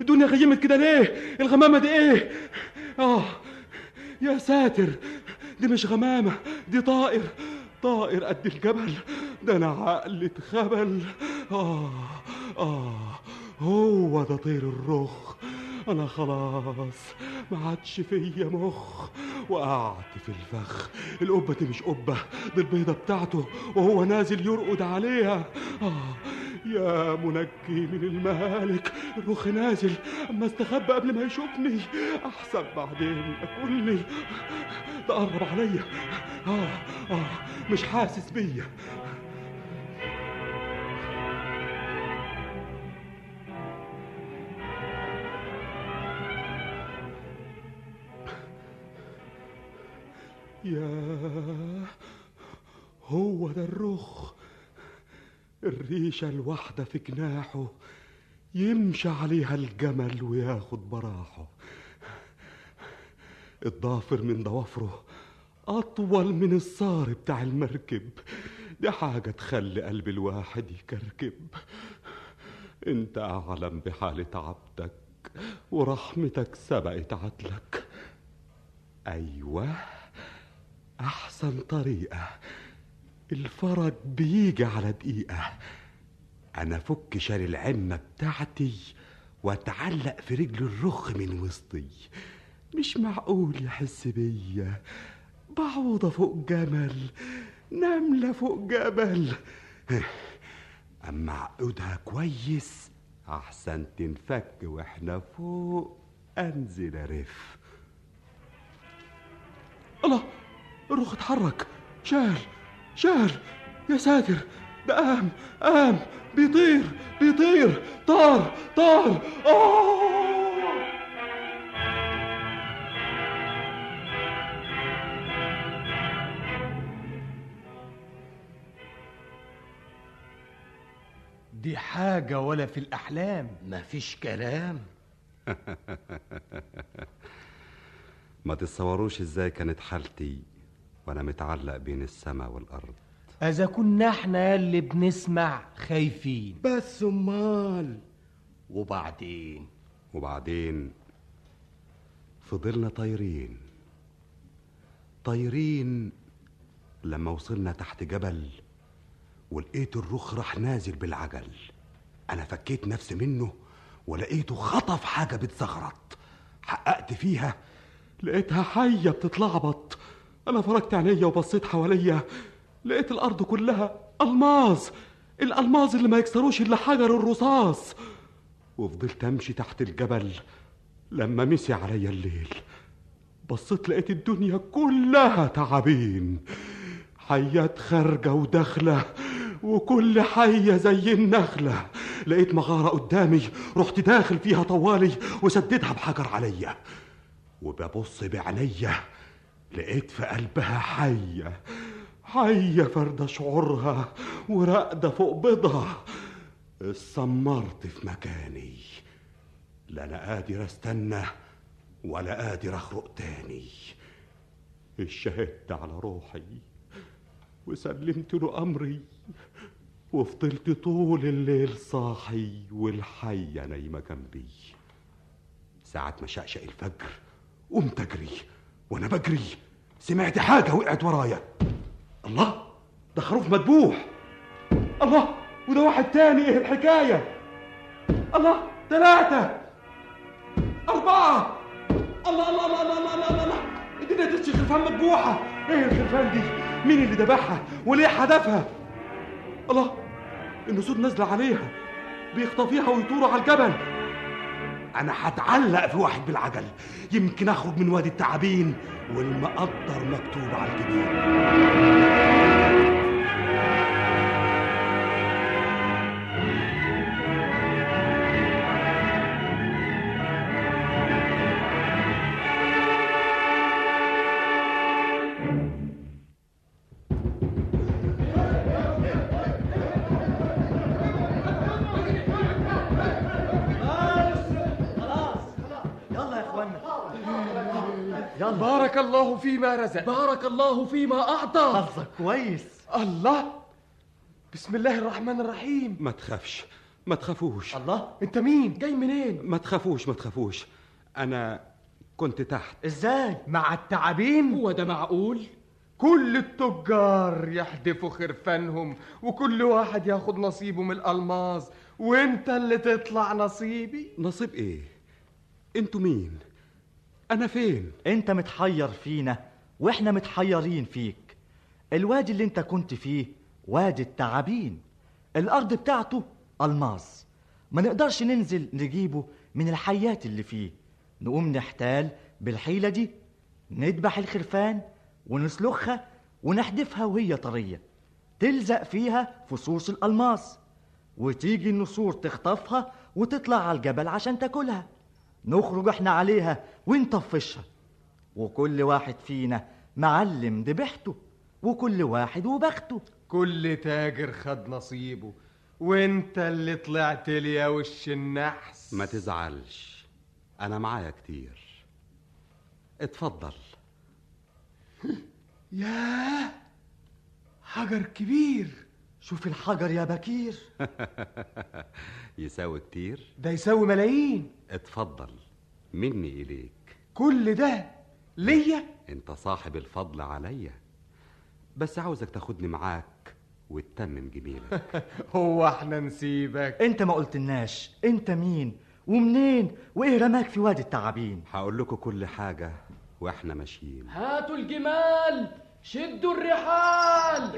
Speaker 5: الدنيا غيمت كده ليه؟ الغمامة دي إيه؟ آه يا ساتر دي مش غمامة دي طائر طائر قد الجبل ده أنا عقلي اتخبل آه آه هو ده طير الرخ. أنا خلاص ما عادش فيا مخ. وقعت في الفخ. القبة دي مش قبة دي البيضة بتاعته وهو نازل يرقد عليها. آه يا منجي من المهالك. الرخ نازل أما استخبى قبل ما يشوفني أحسن بعدين ياكلني ده قرب عليا. آه آه مش حاسس بيا. يا هو ده الرخ. الريشة الواحدة في جناحه يمشي عليها الجمل وياخد براحه. الضافر من ضوافره أطول من الصار بتاع المركب. دي حاجة تخلي قلب الواحد يكركب. انت أعلم بحالة عبدك ورحمتك سبقت عدلك. أيوه. أحسن طريقة. الفرج بيجي على دقيقة. أنا فك شال العمة بتاعتي وأتعلق في رجل الرخ من وسطي. مش معقول يحس بيا. بعوضة فوق جمل نملة فوق جبل. أما عقدها كويس أحسن تنفك وإحنا فوق. أنزل أرف. الله! الرخ اتحرك. شال شال يا ساتر. ده قام قام بيطير بيطير. طار طار. آه!
Speaker 1: دي حاجة ولا في الأحلام.
Speaker 4: مفيش كلام.
Speaker 5: ما تتصوروش إزاي كانت حالتي. وأنا متعلق بين السماء والأرض.
Speaker 1: إذا كنا إحنا اللي بنسمع خايفين.
Speaker 4: بس أمال. وبعدين؟
Speaker 5: وبعدين فضلنا طايرين. طايرين لما وصلنا تحت جبل ولقيت الرخ راح نازل بالعجل. أنا فكيت نفسي منه ولقيته خطف حاجة بتزغرط. حققت فيها لقيتها حية بتتلعبط أنا فرجت عينيا وبصيت حواليا لقيت الأرض كلها ألماظ. الألماظ اللي ما يكسروش إلا حجر الرصاص. وفضلت أمشي تحت الجبل لما مسي عليا الليل. بصيت لقيت الدنيا كلها تعابين. حيات خارجة وداخلة وكل حية زي النخلة. لقيت مغارة قدامي رحت داخل فيها طوالي وسددها بحجر عليا وببص بعينيا لقيت في قلبها حية حية فردة شعورها وراقدة فوق بيضها اتسمرت في مكاني لا أنا قادر أستنى ولا قادر أخرق تاني. اشهدت على روحي وسلمت له أمري وفضلت طول الليل صاحي والحية نايمة جنبي. ساعة ما شقشق الفجر قمت أجري وأنا بجري. سمعت حاجة وقعت ورايا. الله؟ ده خروف مذبوح. الله وده واحد تاني إيه الحكاية؟ الله ثلاثة أربعة. الله الله الله الله الله الله. الدنيا دي خرفان مذبوحة. إيه الخرفان دي؟ مين اللي ذبحها؟ وليه حدفها الله النسود نازلة عليها. بيخطفيها ويطوروا على الجبل. أنا هتعلق في واحد بالعجل. يمكن أخرج من وادي التعابين والمقدر مكتوب على الجبين
Speaker 12: الله فيما رزق.
Speaker 8: بارك الله فيما أعطى.
Speaker 7: حظك كويس.
Speaker 12: الله. بسم الله الرحمن الرحيم.
Speaker 5: ما تخافش ما تخافوش.
Speaker 7: الله.
Speaker 12: أنت مين؟
Speaker 8: جاي منين؟
Speaker 5: ما تخافوش ما تخافوش. أنا كنت تحت.
Speaker 7: إزاي؟
Speaker 12: مع التعابين؟
Speaker 8: هو ده معقول؟
Speaker 12: كل التجار يحدفوا خرفانهم وكل واحد ياخد نصيبه من الألماظ. وأنت اللي تطلع نصيبي؟
Speaker 5: نصيب إيه؟ أنتوا مين؟ أنا فين؟
Speaker 7: أنت متحير فينا وإحنا متحيرين فيك. الوادي اللي أنت كنت فيه وادي التعابين. الأرض بتاعته الماس ما نقدرش ننزل نجيبه من الحيات اللي فيه. نقوم نحتال بالحيلة دي نذبح الخرفان ونسلخها ونحدفها وهي طرية. تلزق فيها فصوص الألماس وتيجي النسور تخطفها وتطلع على الجبل عشان تاكلها. نخرج إحنا عليها ونطفشها. وكل واحد فينا معلم ذبحته وكل واحد وبخته.
Speaker 12: كل تاجر خد نصيبه وانت اللي طلعت لي يا وش النحس.
Speaker 5: ما تزعلش أنا معايا كتير. اتفضل.
Speaker 12: ياه حجر كبير.
Speaker 7: شوف الحجر يا بكير.
Speaker 5: يساوي كتير؟
Speaker 12: ده يساوي ملايين.
Speaker 5: اتفضل مني إليك.
Speaker 12: كل ده ليا؟
Speaker 5: أنت صاحب الفضل عليا. بس عاوزك تاخدني معاك وتتمم جميلك.
Speaker 12: هو إحنا نسيبك.
Speaker 7: انت ما قلتلناش. انت مين؟ ومنين؟ وايه رماك في وادي التعابين؟
Speaker 5: هقول لكم كل حاجة وإحنا ماشيين.
Speaker 8: هاتوا الجمال! شدوا الرحال.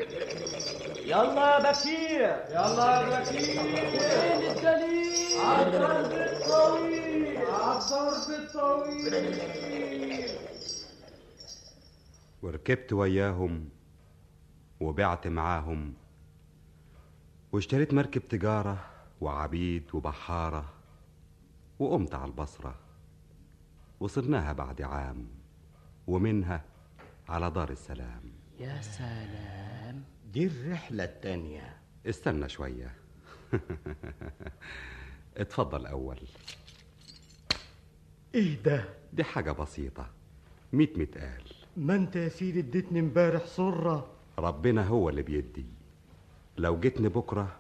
Speaker 7: يلا يا بكير.
Speaker 12: يلا يا بكير.
Speaker 8: فين الدليل؟
Speaker 12: عالضرب الطويل. عالضرب الطويل.
Speaker 5: وركبت وياهم وبعت معاهم واشتريت مركب تجارة وعبيد وبحارة وقمت على البصرة وصرناها بعد عام ومنها على دار السلام.
Speaker 4: يا سلام. دي الرحلة التانية.
Speaker 5: استنى شوية. اتفضل أول.
Speaker 7: إيه ده؟
Speaker 5: دي حاجة بسيطة. ميت متقال
Speaker 7: ما انت يا سيدي اديتني امبارح سرة.
Speaker 5: ربنا هو اللي بيدي. لو جيتني بكرة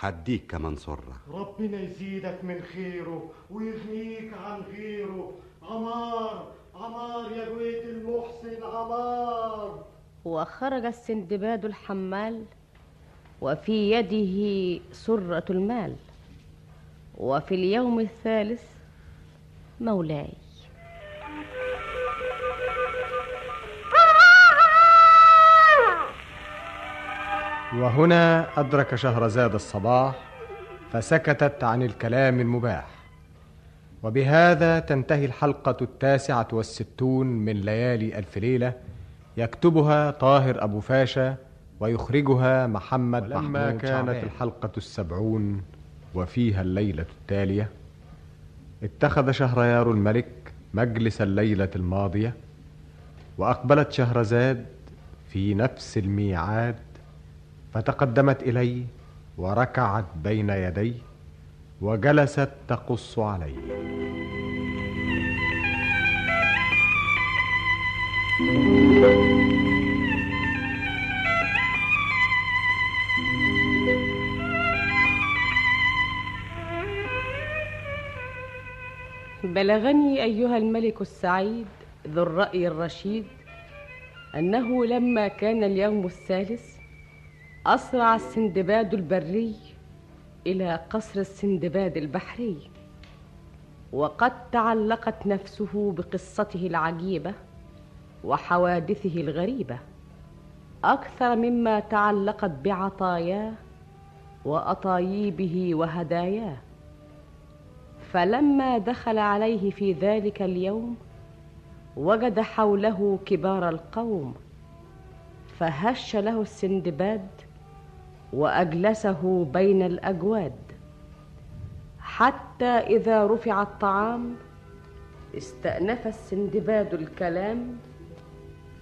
Speaker 5: هديك كمان سرة.
Speaker 13: ربنا يزيدك من خيره ويغنيك عن غيره. عمار عمار يا جويت المحسن عمار
Speaker 3: وخرج السندباد الحمال وفي يده سرة المال وفي اليوم الثالث مولاي.
Speaker 1: وهنا أدرك شهرزاد الصباح فسكتت عن الكلام المباح. وبهذا تنتهي الحلقة التاسعة والستون من ليالي ألف ليلة. يكتبها طاهر أبو فاشا ويخرجها محمد محمود
Speaker 12: كانت
Speaker 1: كانت الحلقة السبعون وفيها الليلة التالية. اتخذ شهريار الملك مجلس الليلة الماضية وأقبلت شهرزاد في نفس الميعاد فتقدمت إليه وركعت بين يديه وجلست تقص عليه.
Speaker 3: بلغني أيها الملك السعيد ذو الرأي الرشيد أنه لما كان اليوم الثالث أسرع السندباد البري إلى قصر السندباد البحري. وقد تعلقت نفسه بقصته العجيبة وحوادثه الغريبة. أكثر مما تعلقت بعطاياه واطايبه وهداياه. فلما دخل عليه في ذلك اليوم وجد حوله كبار القوم. فهش له السندباد وأجلسه بين الأجواد. حتى إذا رفع الطعام استأنف السندباد الكلام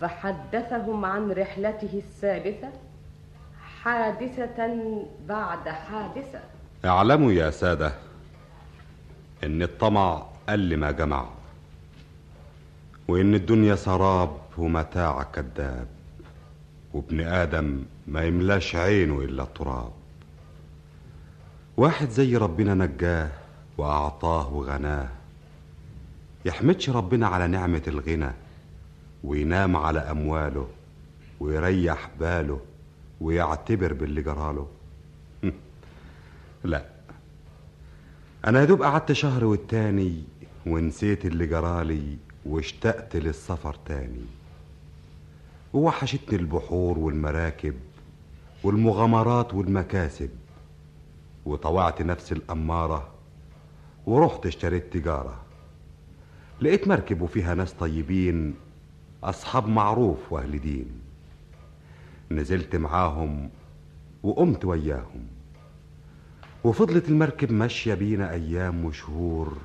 Speaker 3: فحدثهم عن رحلته الثالثة حادثة بعد حادثة.
Speaker 5: اعلموا يا سادة إن الطمع قل ما جمع وإن الدنيا سراب ومتاع كذاب. وابن آدم ما يملاش عينه إلا التراب. واحد زي ربنا نجاه وأعطاه وغناه. يحمدش ربنا على نعمة الغنى وينام على أمواله ويريح باله ويعتبر باللي جراله لا أنا يا دوب قعدت شهر والتاني ونسيت اللي جرالي واشتقت للسفر تاني. ووحشتني البحور والمراكب والمغامرات والمكاسب. وطوعت نفسي الأمارة ورحت اشتريت تجارة. لقيت مركب وفيها ناس طيبين أصحاب معروف وأهل دين. نزلت معاهم وقمت وياهم. وفضلت المركب ماشية بينا أيام وشهور.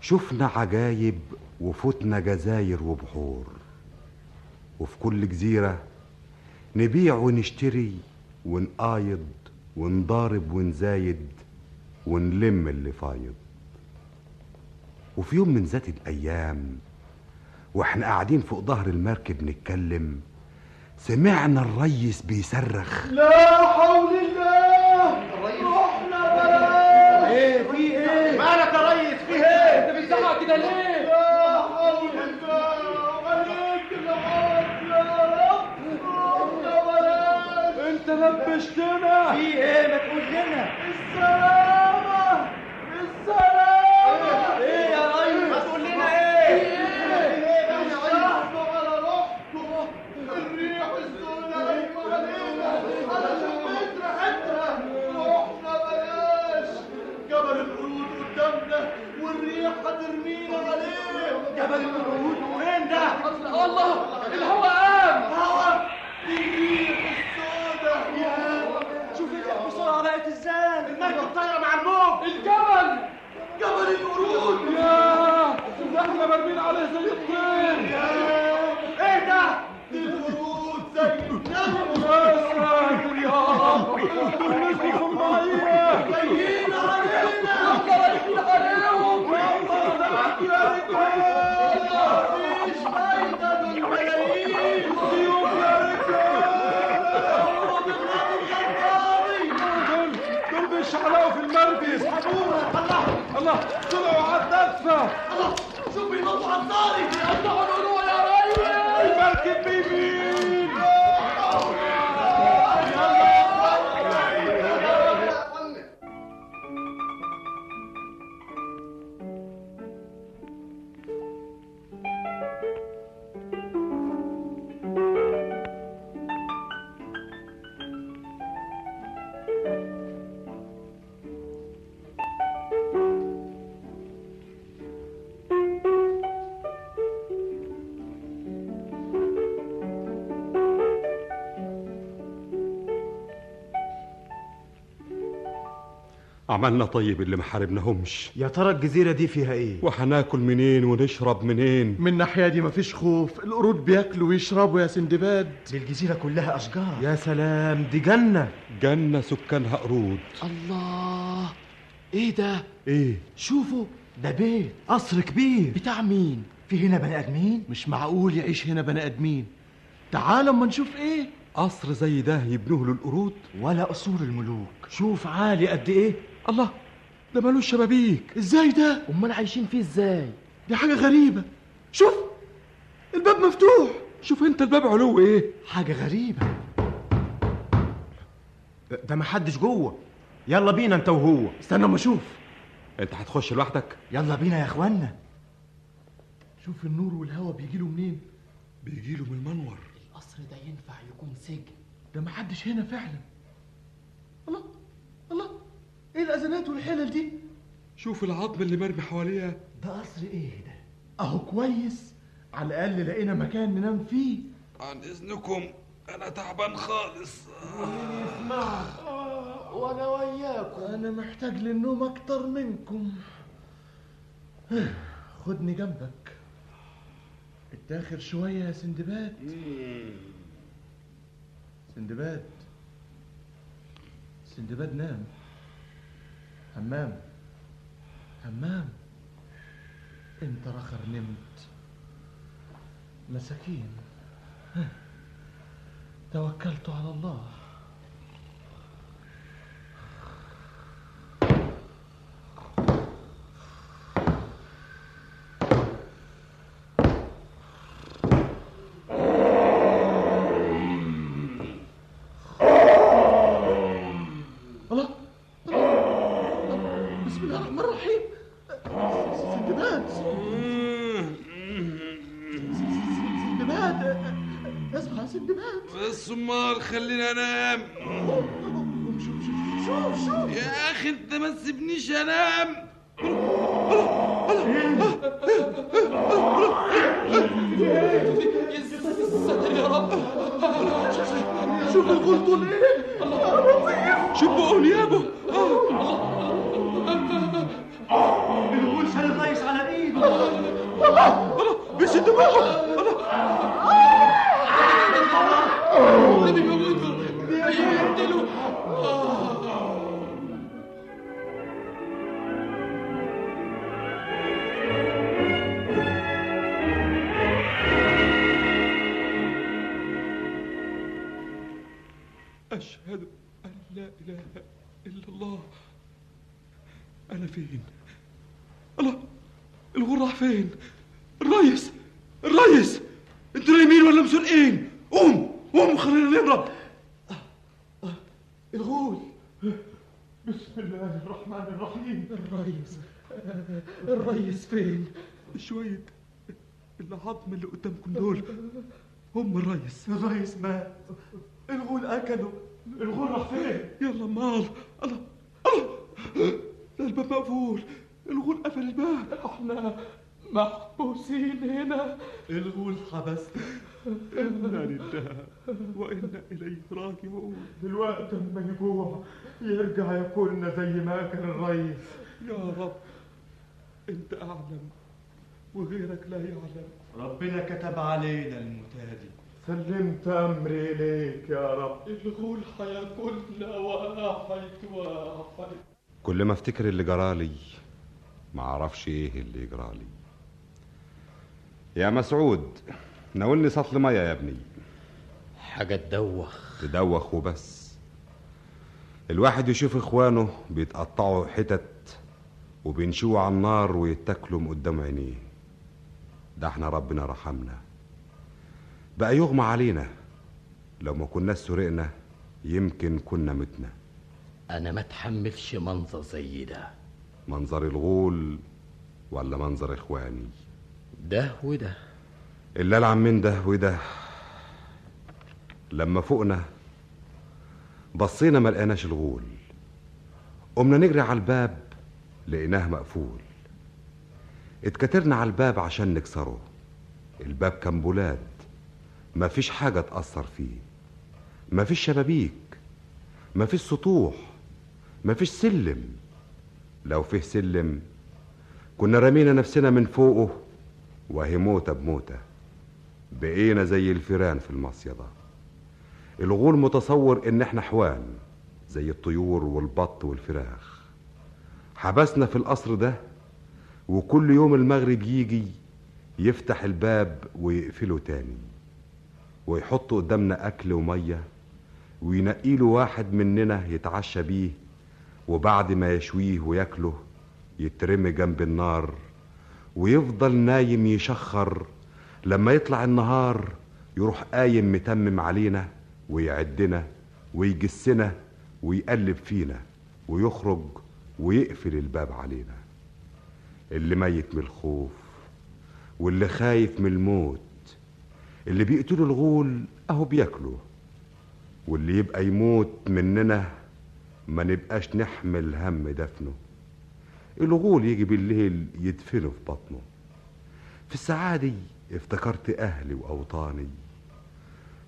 Speaker 5: شفنا عجايب وفتنا جزاير وبحور. وفي كل جزيرة نبيع ونشتري ونقايض ونضارب ونزايد ونلم اللي فايض. وفي يوم من ذات الأيام وإحنا قاعدين فوق ظهر المركب نتكلم سمعنا الريس بيصرخ.
Speaker 13: لا حول الله! رحنا بلاش
Speaker 12: إيه في إيه؟
Speaker 13: مالك يا ريس؟ في إيه؟
Speaker 8: إنت بتزعق كده ليه
Speaker 13: لا حول الله عليك العافية يا رب رحنا بلاش
Speaker 12: انت لبشتنا
Speaker 13: في إيه؟ ما تقول لنا. السلامة. السلامة. إيه يا ريس؟ ما تقول لنا. إيه؟ الشهر على روحكم الريح السوداء هيجوا علينا أنا شميت ريحتها رحنا بلاش. جبل القرود قدامنا والريح هترمينا عليه. جبل القرود؟ وين ده؟
Speaker 8: الله الهوا قام.
Speaker 13: هوا دي الريح إزاي المركب طايرة مع الموج
Speaker 8: الجبل
Speaker 13: جبل القرود
Speaker 12: ياه ده إحنا مرمين عليه زي الطين
Speaker 13: إيه ده؟ دي القرود زي النمل
Speaker 12: يا يا
Speaker 13: جايين علينا
Speaker 8: جايين عليهم
Speaker 13: يلا نعدي يا مفيش دول ملايين
Speaker 12: سيوف يا رجال
Speaker 13: هو بيضربوا الغداري
Speaker 12: دول دول بيشعلقوا في المركب
Speaker 13: يسحبونا
Speaker 12: الله. طلعوا على الدفة
Speaker 13: الله شوف بينطوا على الطاري
Speaker 8: يقطعوا القلوع يا ريس
Speaker 12: المركب بيمين
Speaker 5: عملنا طيب اللي ما حاربناهمش
Speaker 14: يا ترى الجزيرة دي فيها إيه؟
Speaker 5: وهناكل منين ونشرب منين؟
Speaker 12: من الناحية دي مفيش خوف. القرود بياكلوا ويشربوا يا سندباد.
Speaker 14: دي الجزيرة كلها أشجار.
Speaker 12: يا سلام دي جنة.
Speaker 5: جنة سكانها قرود
Speaker 8: الله. إيه ده؟
Speaker 5: إيه؟
Speaker 8: شوفوا.
Speaker 14: ده بيت. قصر كبير.
Speaker 8: بتاع مين؟
Speaker 14: في هنا بني آدمين؟
Speaker 12: مش معقول يعيش هنا بني آدمين. تعال أما نشوف إيه.
Speaker 5: قصر زي ده يبنوه للقرود؟
Speaker 14: ولا قصور الملوك.
Speaker 12: شوف عالي قد إيه.
Speaker 5: الله ده ملوش شبابيك.
Speaker 12: إزاي ده؟
Speaker 8: أمال عايشين فيه إزاي؟
Speaker 12: دي حاجة غريبة. شوف الباب مفتوح.
Speaker 5: شوف أنت الباب علو إيه؟
Speaker 14: حاجة غريبة. ده محدش جوه. يلا بينا أنت وهو.
Speaker 12: استنى أما أشوف.
Speaker 5: أنت هتخش لوحدك؟
Speaker 14: يلا بينا يا إخوانا.
Speaker 12: شوف النور والهوا بيجيله منين؟
Speaker 5: بيجيله من المنور.
Speaker 8: القصر ده ينفع يكون سجن.
Speaker 12: ده محدش هنا فعلا. الله الله. إيه الازمات والحلل دي؟
Speaker 5: شوف العظم اللي مرمي حواليها.
Speaker 14: ده قصر إيه ده؟
Speaker 12: أهو كويس. على الأقل لقينا مكان ننام فيه.
Speaker 5: عن إذنكم أنا تعبان خالص.
Speaker 12: مين يسمعك؟
Speaker 8: وأنا وياكم.
Speaker 12: أنا محتاج للنوم أكتر منكم. خدني جنبك. اتاخر شوية يا سندباد. سندباد. سندباد نام. همام همام انت رخر نمت.
Speaker 15: مساكين. توكلت على الله. أشهد أن لا إله إلا الله أنا فين؟ الله الغول راح فين؟ الريس الريس أنتوا نايمين ولا مسرقين؟ قوم قوم خلينا نهرب. الغول. بسم الله الرحمن الرحيم. الريس. الريس فين؟ شوية. العظم اللي قدامكم دول هم الريس. الريس مات الغول أكله الغول راح فين؟ يلا مال. الله الله. ده الباب مقفول. الغول قفل الباب. إحنا محبوسين هنا. الغول حبسنا إنا لله وإنا إليه راجعون. دلوقتي لما يجوع. يرجع ياكلنا زي ما أكل الريس يا رب أنت أعلم وغيرك لا يعلم.
Speaker 13: ربنا كتب علينا المتادي
Speaker 15: سلمت أمري إليك يا رب. الغول هياكلنا واحد واحد
Speaker 5: كل ما افتكر اللي جرالي ما أعرفش إيه اللي جرالي يا مسعود ناولني سطل مية يا ابني.
Speaker 4: حاجة تدوخ.
Speaker 5: تدوخ وبس. الواحد يشوف إخوانه بيتقطعوا حتت وبينشوا على النار ويتاكلوا من قدام عينيه. ده إحنا ربنا رحمنا. بقى يغمى علينا. لو ما كناش سرقنا يمكن كنا متنا.
Speaker 4: أنا ما اتحملش منظر زي ده.
Speaker 5: منظر الغول ولا منظر إخواني؟
Speaker 4: ده وده.
Speaker 5: اللي العن من ده وده. لما فوقنا بصينا ما لقيناش الغول. قمنا نجري على الباب لقيناه مقفول. اتكترنا على الباب عشان نكسره. الباب كان بولاد. مفيش حاجة تأثر فيه. مفيش شبابيك. مفيش سطوح. مفيش سلم. لو فيه سلم كنا رمينا نفسنا من فوقه. وهي موتة بموتة بقينا زي الفيران في المصيدة. الغول متصور إن إحنا حوان زي الطيور والبط والفراخ. حبسنا في القصر ده وكل يوم المغرب يجي يفتح الباب ويقفله تاني ويحط قدامنا أكل ومية وينقيله واحد مننا يتعشى بيه وبعد ما يشويه وياكله يترمي جنب النار ويفضل نايم يشخر. لما يطلع النهار يروح قايم متمم علينا ويعدنا ويجسنا ويقلب فينا ويخرج ويقفل الباب علينا. اللي ميت من الخوف واللي خايف من الموت اللي بيقتلوا الغول أهو بياكله. واللي يبقى يموت مننا ما نبقاش نحمل هم دفنه. الغول يجي بالليل يدفنه في بطنه. في الساعة دي افتكرت أهلي وأوطاني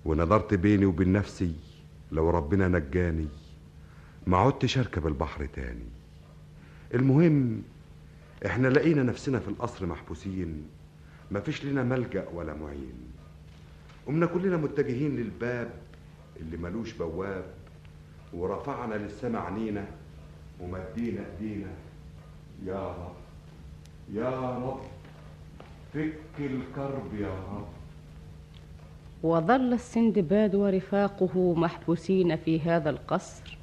Speaker 5: ونظرت بيني وبين نفسي لو ربنا نجاني ما عدتش أركب البحر تاني. المهم إحنا لقينا نفسنا في القصر محبوسين مفيش لنا ملجأ ولا معين. قمنا كلنا متجهين للباب اللي ملوش بواب ورفعنا للسما عينينا ومدينا ايدينا يا رب. يا رب. فك الكرب يا رب.
Speaker 3: وظل السندباد ورفاقه محبوسين في هذا القصر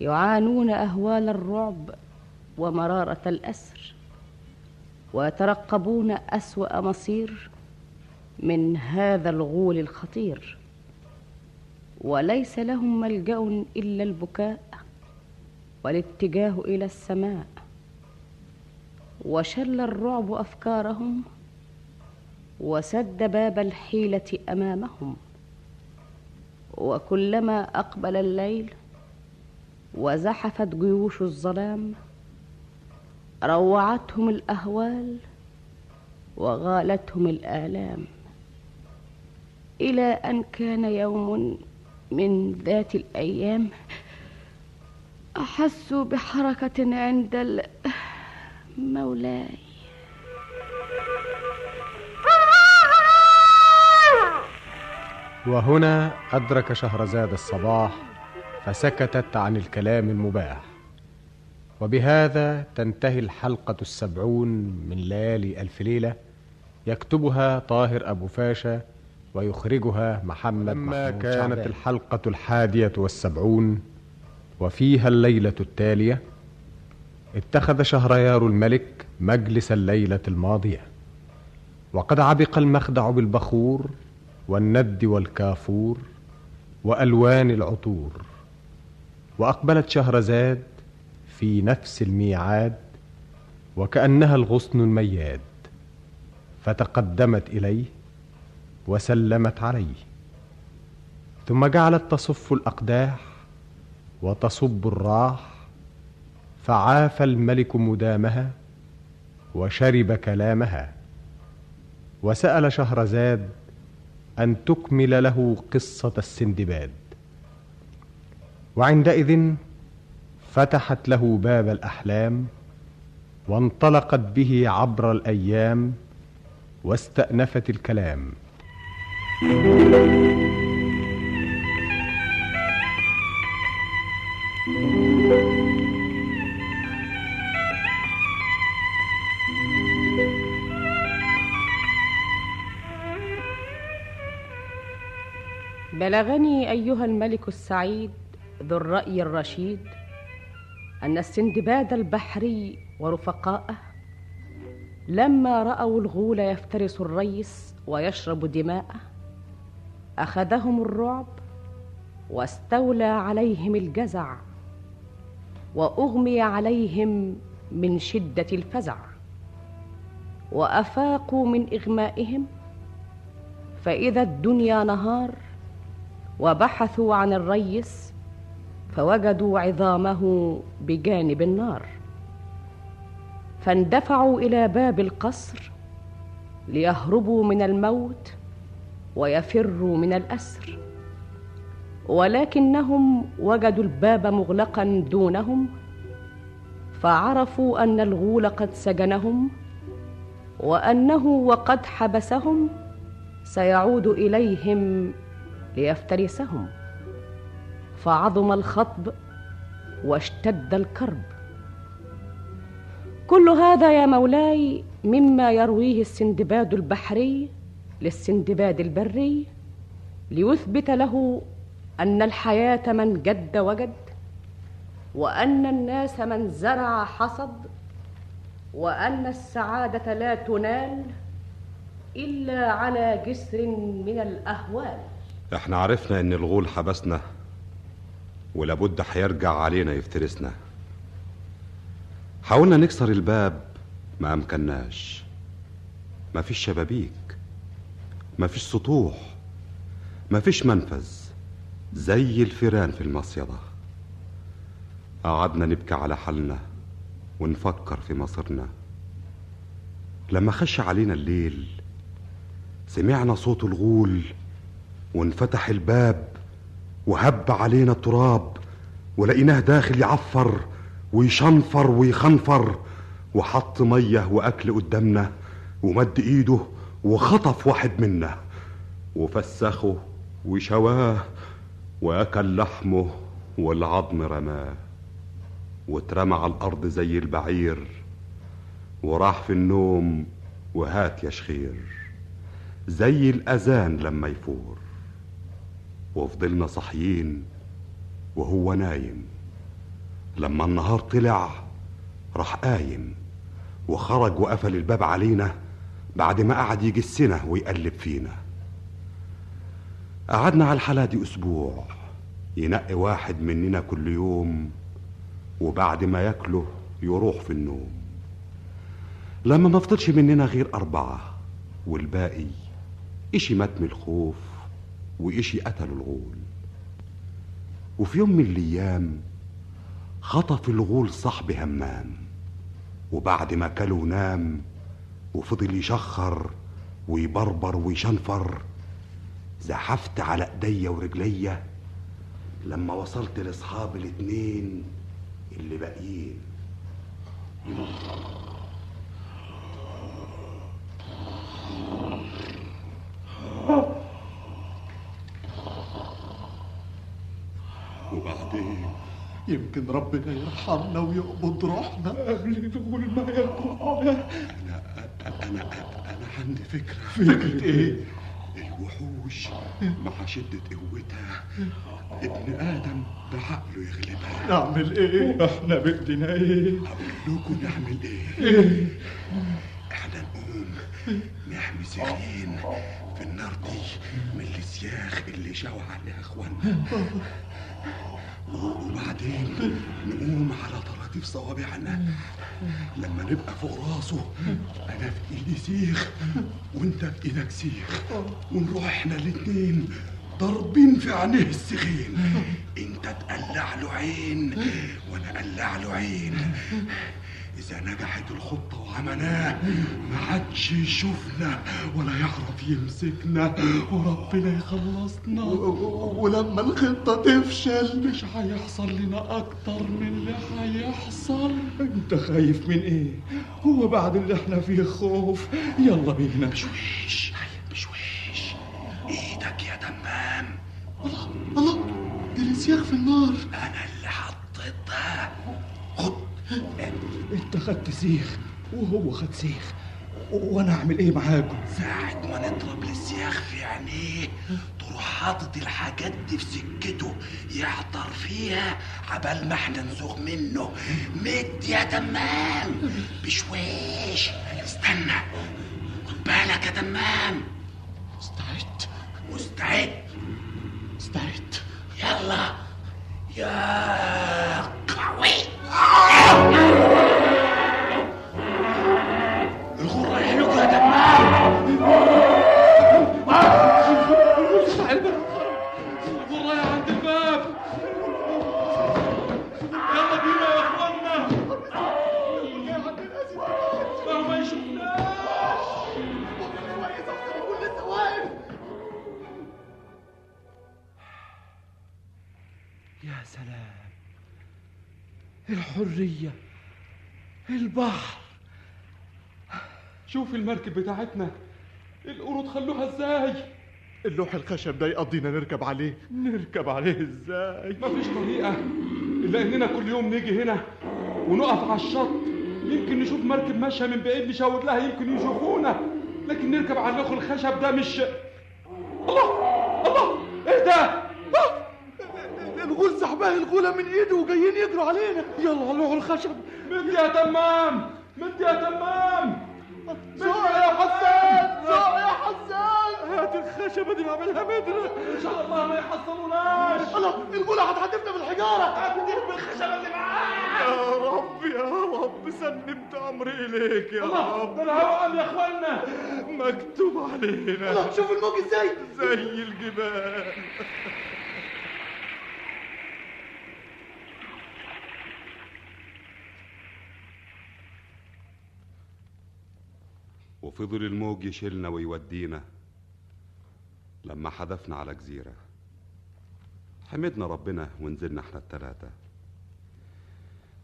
Speaker 3: يعانون أهوال الرعب ومرارة الأسر ويترقبون أسوأ مصير من هذا الغول الخطير. وليس لهم ملجأ إلا البكاء والاتجاه إلى السماء. وشل الرعب أفكارهم وسد باب الحيلة أمامهم. وكلما أقبل الليل وزحفت جيوش الظلام روعتهم الأهوال وغالتهم الآلام. إلى أن كان يوم من ذات الأيام احسوا بحركة عند ال- مولاي
Speaker 1: وهنا أدرك شهرزاد الصباح فسكتت عن الكلام المباح وبهذا تنتهي الحلقة السبعون من ليالي ألف ليلة يكتبها طاهر أبو فاشا ويخرجها محمد
Speaker 12: لما
Speaker 1: محمود
Speaker 12: كانت.
Speaker 1: الحلقة الحادية والسبعون وفيها الليلة التالية اتخذ شهريار الملك مجلس الليلة الماضية. وقد عبق المخدع بالبخور والند والكافور وألوان العطور. وأقبلت شهرزاد في نفس الميعاد وكأنها الغصن المياد. فتقدمت إليه وسلمت عليه. ثم جعلت تصف الأقداح وتصب الراح فعاف الملك مدامها وشرب كلامها وسأل شهرزاد أن تكمل له قصة السندباد. وعندئذ فتحت له باب الأحلام وانطلقت به عبر الأيام واستأنفت الكلام.
Speaker 3: بلغني أيها الملك السعيد ذو الرأي الرشيد أن السندباد البحري ورفقاءه لما رأوا الغول يفترس الريس ويشرب دماءه أخذهم الرعب واستولى عليهم الجزع وأغمي عليهم من شدة الفزع. وأفاقوا من إغمائهم فإذا الدنيا نهار وبحثوا عن الريس فوجدوا عظامه بجانب النار. فاندفعوا إلى باب القصر ليهربوا من الموت ويفروا من الأسر. ولكنهم وجدوا الباب مغلقا دونهم فعرفوا أن الغول قد سجنهم وأنه وقد حبسهم سيعود إليهم ليفترسهم. فعظم الخطب واشتد الكرب. كل هذا يا مولاي مما يرويه السندباد البحري للسندباد البري ليثبت له أن الحياة من جد وجد وأن الناس من زرع حصد وأن السعادة لا تنال إلا على جسر من الأهوال.
Speaker 5: إحنا عرفنا ان الغول حبسنا ولابد هيرجع علينا يفترسنا. حاولنا نكسر الباب ما امكناش مفيش شبابيك مفيش سطوح مفيش منفذ زي الفيران في المصيدة. قعدنا نبكي على حالنا ونفكر في مصيرنا. لما خش علينا الليل سمعنا صوت الغول وانفتح الباب وهب علينا التراب ولقيناه داخل يعفر ويشنفر ويخنفر وحط مية وأكل قدامنا ومد إيده وخطف واحد منا وفسخه وشواه وأكل لحمه والعظم رماه واترمى على الأرض زي البعير وراح في النوم وهات يا شخير زي الأذان لما يفور. وفضلنا صاحيين وهو نايم. لما النهار طلع راح قايم وخرج وقفل الباب علينا بعد ما قعد يجسنا ويقلب فينا. قعدنا على الحالة دي أسبوع ينقي واحد مننا كل يوم وبعد ما ياكله يروح في النوم. لما ما فضلش مننا غير أربعة والباقي إشي مات من الخوف وإشي قتلوا الغول. وفي يوم من الأيام خطف الغول صاحب همام وبعد ما كله ونام وفضل يشخر ويبربر ويشنفر زحفت على إيديا ورجليا لما وصلت لأصحاب الاتنين اللي باقيين.
Speaker 13: وبعدين يمكن ربنا يرحمنا ويقبض روحنا. قبل نقول ما يقول أنا أنا أنا عندي فكرة. فكرة إيه؟
Speaker 2: الوحوش مع شدة قوتها. ابن آدم بعقله يغلبها.
Speaker 13: نعمل إيه؟ إحنا بدنا إيه؟
Speaker 2: هقول لكم نعمل إيه؟
Speaker 13: إيه؟
Speaker 2: إحنا نقوم نحمي سيخين في النار دي من السياخ اللي شاوا عليها إخواننا. وبعدين نقوم على طراطيف صوابعنا. لما نبقى فوق راسه أنا في إيدي سيخ وأنت في إيدك سيخ. ونروح إحنا الاتنين ضاربين في عينيه السخين. أنت تقلع له عين وأنا أقلع له عين. إذا نجحت الخطة وعملناه ما عادش يشوفنا ولا يعرف يمسكنا. وربنا يخلصنا.
Speaker 13: ولما الخطة تفشل
Speaker 2: مش هيحصل لنا أكتر من اللي هيحصل.
Speaker 13: أنت خايف من إيه؟ هو بعد اللي إحنا فيه خوف. يلا بينا.
Speaker 2: بشويش بشويش إيدك يا دمام.
Speaker 13: الله الله دي السياخ في النار.
Speaker 2: أنا اللي حطيتها
Speaker 13: انت خدت سيخ وهو خد سيخ. وأنا اعمل إيه معاكم؟
Speaker 2: ساعة ما نضرب للسياخ في عينيه تروح حاطط الحاجات دي في سكته يعطر فيها عبال ما إحنا نزوغ منه. مد يا تمام! بشويش! استنى خد بالك يا تمام!
Speaker 13: مستعد
Speaker 2: مستعد.
Speaker 13: مستعد
Speaker 2: يلا. يا قوي!
Speaker 11: الحرية البحر.
Speaker 15: شوف المركب بتاعتنا. القرود خلوها إزاي؟
Speaker 13: اللوح الخشب ده يقضينا نركب عليه. نركب عليه إزاي؟
Speaker 15: مفيش طريقة إلا إننا كل يوم نيجي هنا ونقف على الشط. يمكن نشوف مركب ماشية من بعيد نشاور لها يمكن يشوفونا. لكن نركب على اللوح الخشب ده مش الله! الله! إيه ده؟
Speaker 13: الغول سحباه الغولة من إيده وجايين يجروا علينا. يلا على اللوح الخشب.
Speaker 15: مد يا تمام! مد يا تمام!
Speaker 13: زق يا حسان زق يا حسان. هات الخشبة دي بعملها مدرة
Speaker 15: إن شاء الله ما يحصلوناش.
Speaker 13: الله الغولة هتحدفنا بالحجارة. هتدير بالخشبة اللي معاك. يا رب يا رب سلمت أمري إليك يا
Speaker 15: الله
Speaker 13: رب.
Speaker 15: ده الهواء يا إخوانا
Speaker 13: مكتوب علينا.
Speaker 15: الله شوف الموج إزاي.
Speaker 13: زي الجبال.
Speaker 5: وفضل الموج يشيلنا ويودينا. لما حدفنا على جزيرة حمدنا ربنا ونزلنا إحنا التلاتة.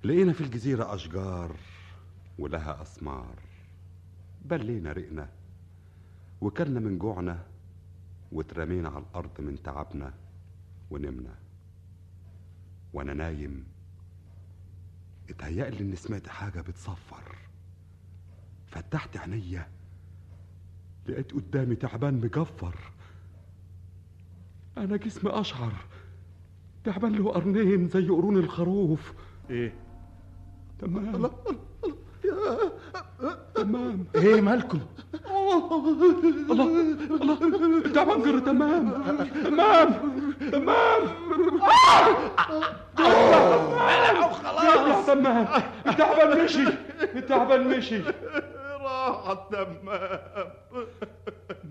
Speaker 5: لقينا في الجزيرة أشجار ولها أسمار. بلينا رقنا وكلنا من جوعنا واترمينا على الأرض من تعبنا ونمنا. وأنا نايم اتهيألي إني سمعت حاجة بتصفر. فتحت عينيا
Speaker 15: لقيت قدامي تعبان مجفر. أنا جسمي أشعر. تعبان له قرنين زي قرون الخروف.
Speaker 13: إيه؟
Speaker 15: تمام. تمام.
Speaker 4: إيه مالكم؟
Speaker 15: الله الله. التعبان جرى. تمام. تمام. تمام.
Speaker 16: خلاص
Speaker 15: تمام. التعبان مشي. التعبان مشي.
Speaker 13: التمام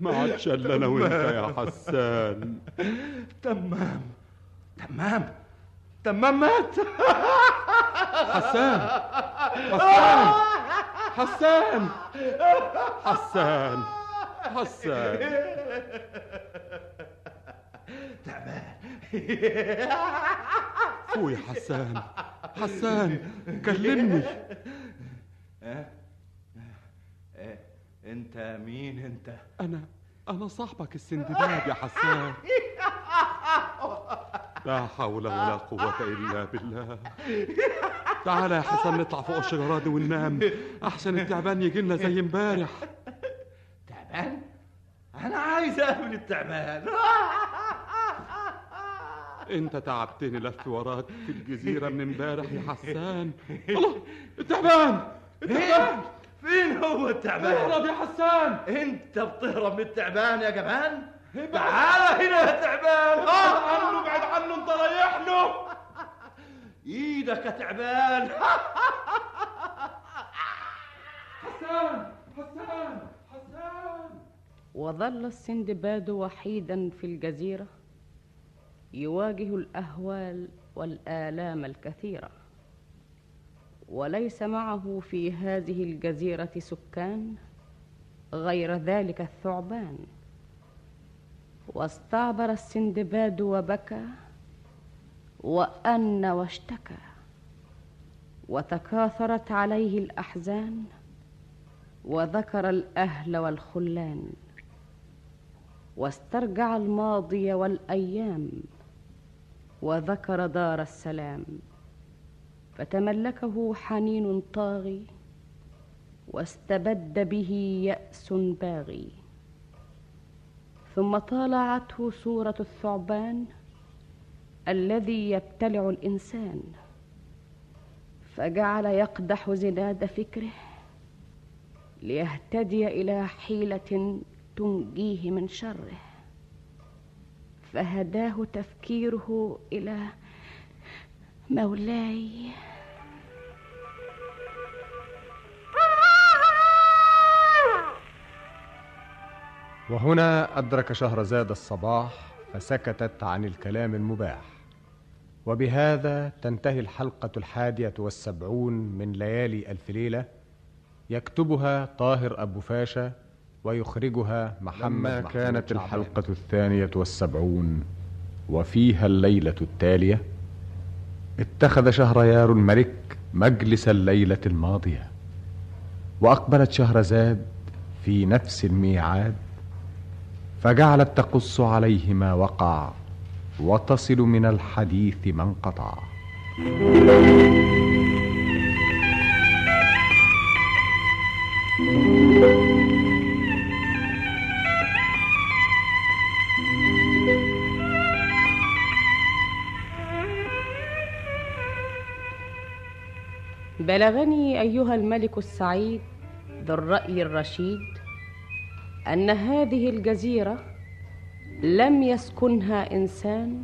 Speaker 15: ما عادش الا أنا وانت يا حسان.
Speaker 4: تمام. تمام. تمام. مات
Speaker 15: حسان. حسان. حسان. حسان. حسان فوي حسان. حسان كلمني.
Speaker 4: انت مين انت؟
Speaker 15: أنا أنا صاحبك السندباد يا حسان. لا حول ولا قوة إلا بالله. تعالى يا حسن نطلع فوق الشجرة دي وننام. أحسن التعبان يجي لنا زي امبارح.
Speaker 4: تعبان؟ أنا عايز أقابل التعبان.
Speaker 15: أنت تعبتني لف وراك في الجزيرة من امبارح يا حسان. الله التعبان! التعبان
Speaker 4: فين هو التعبان؟
Speaker 15: اهرب يا حسان.
Speaker 4: انت بتهرب من التعبان يا جبان تعال هنا يا تعبان.
Speaker 16: بعد عنه بعد عنه انت رايح له
Speaker 4: إيدك يا تعبان.
Speaker 16: حسان حسان حسان.
Speaker 3: وظل السندباد وحيدا في الجزيرة يواجه الأهوال والآلام الكثيرة. وليس معه في هذه الجزيرة سكان غير ذلك الثعبان. واستعبر السندباد وبكى وأن واشتكى وتكاثرت عليه الأحزان وذكر الأهل والخلان. واسترجع الماضي والأيام وذكر دار السلام. فتملكه حنين طاغي واستبد به يأس باغي. ثم طالعته صورة الثعبان الذي يبتلع الإنسان فجعل يقدح زناد فكره ليهتدي إلى حيلة تنجيه من شره. فهداه تفكيره إلى مولاي.
Speaker 12: وهنا أدرك شهرزاد الصباح فسكتت عن الكلام المباح وبهذا تنتهي الحلقة الحادية والسبعون من ليالي ألف ليلة يكتبها طاهر أبو فاشا ويخرجها محمد
Speaker 1: لما كانت. الحلقة الثانية والسبعون وفيها الليلة التالية اتخذ شهريار الملك مجلس الليلة الماضية وأقبلت شهرزاد في نفس الميعاد فجعلت تقص عليه ما وقع وتصل من الحديث ما انقطع.
Speaker 3: بلغني أيها الملك السعيد ذو الرأي الرشيد أن هذه الجزيرة لم يسكنها إنسان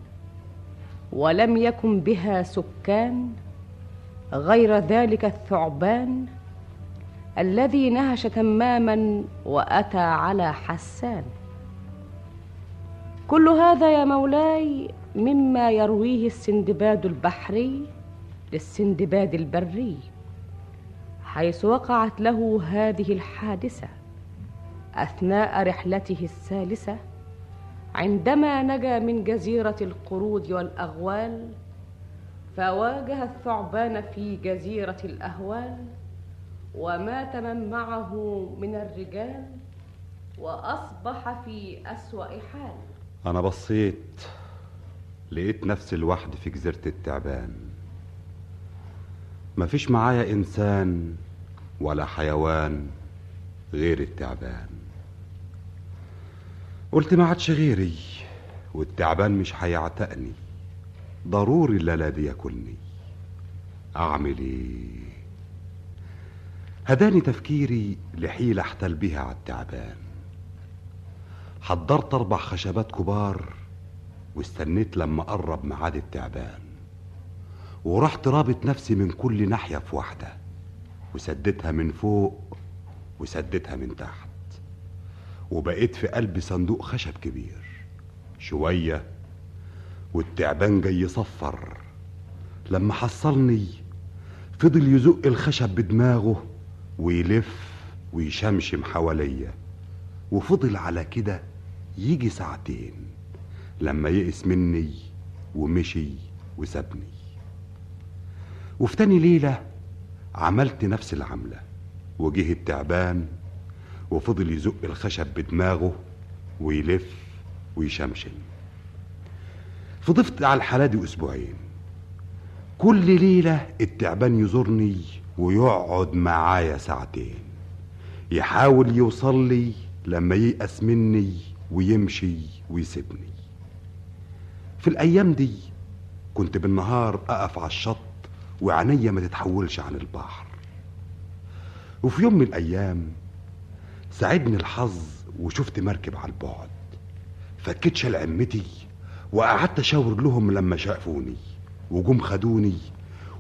Speaker 3: ولم يكن بها سكان غير ذلك الثعبان الذي نهش تماما وأتى على حسان. كل هذا يا مولاي مما يرويه السندباد البحري للسندباد البري حيث وقعت له هذه الحادثة. أثناء رحلته الثالثة عندما نجا من جزيرة القرود والأغوال فواجه الثعبان في جزيرة الأهوال ومات من معه من الرجال وأصبح في أسوأ حال.
Speaker 5: أنا بصيت لقيت نفسي لوحدي في جزيرة التعبان. مفيش معايا إنسان ولا حيوان غير التعبان. قلت ما عادش غيري والتعبان مش هيعتقني ضروري الليلة دي ياكلني أعمل إيه؟ هداني تفكيري لحيلة أحتل بيها على التعبان. حضرت أربع خشبات كبار واستنيت لما قرب ميعاد التعبان. ورحت رابط نفسي من كل ناحية في واحدة وسدتها من فوق وسدتها من تحت. وبقيت في قلب صندوق خشب كبير. شوية والتعبان جاي يصفر. لما حصلني فضل يزق الخشب بدماغه ويلف ويشمشم حواليا. وفضل على كده يجي ساعتين لما يئس مني ومشي وسابني. وفي تاني ليلة عملت نفس العملة. وجه التعبان وفضل يزق الخشب بدماغه ويلف ويشمشم. فضفت على الحالة دي أسبوعين. كل ليلة التعبان يزورني ويقعد معايا ساعتين. يحاول يوصل لي لما ييأس مني ويمشي ويسيبني. في الأيام دي كنت بالنهار أقف على الشط وعينيا ما تتحولش عن البحر. وفي يوم من الأيام ساعدني الحظ وشفت مركب على البعد. فكيت شال عمتي وقعدت أشاور لهم لما شافوني وجم خدوني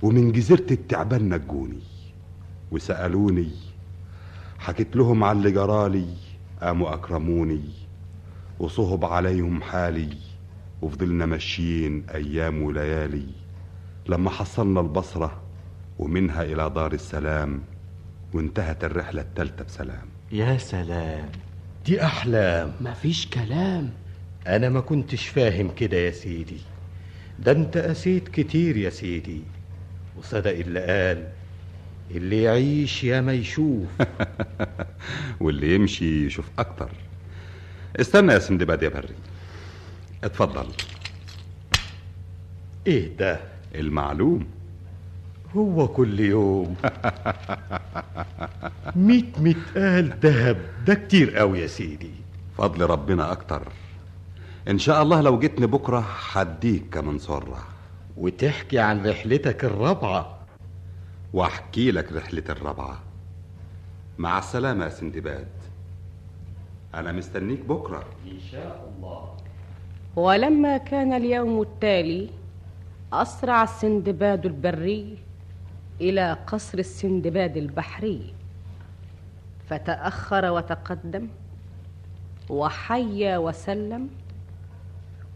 Speaker 5: ومن جزيرة التعبان نجوني. وسألوني حكيت لهم على اللي جرالي قاموا أكرموني وصهب عليهم حالي وفضلنا ماشيين أيام وليالي. لما حصلنا البصرة ومنها إلى دار السلام وانتهت الرحلة التالتة بسلام.
Speaker 4: يا سلام. دي أحلام.
Speaker 8: مفيش كلام.
Speaker 4: أنا ما كنتش فاهم كده يا سيدي. ده أنت قسيت كتير يا سيدي. وصدق اللي قال اللي يعيش يا ما يشوف.
Speaker 5: واللي يمشي يشوف أكتر. استنى يا سندباد يا بري. اتفضل.
Speaker 4: إيه ده؟
Speaker 5: المعلوم.
Speaker 4: هو كل يوم. ميت ميت قال دهب. ده كتير قوي يا سيدي.
Speaker 5: فضل ربنا أكتر. إن شاء الله لو جيتني بكرة هديك كمان صرة
Speaker 4: وتحكي عن رحلتك الرابعة.
Speaker 5: وأحكي لك رحلة الرابعة. مع السلامة يا سندباد أنا مستنيك بكرة.
Speaker 4: إن شاء الله.
Speaker 3: ولما كان اليوم التالي أسرع السندباد البري إلى قصر السندباد البحري. فتأخر وتقدم وحيا وسلم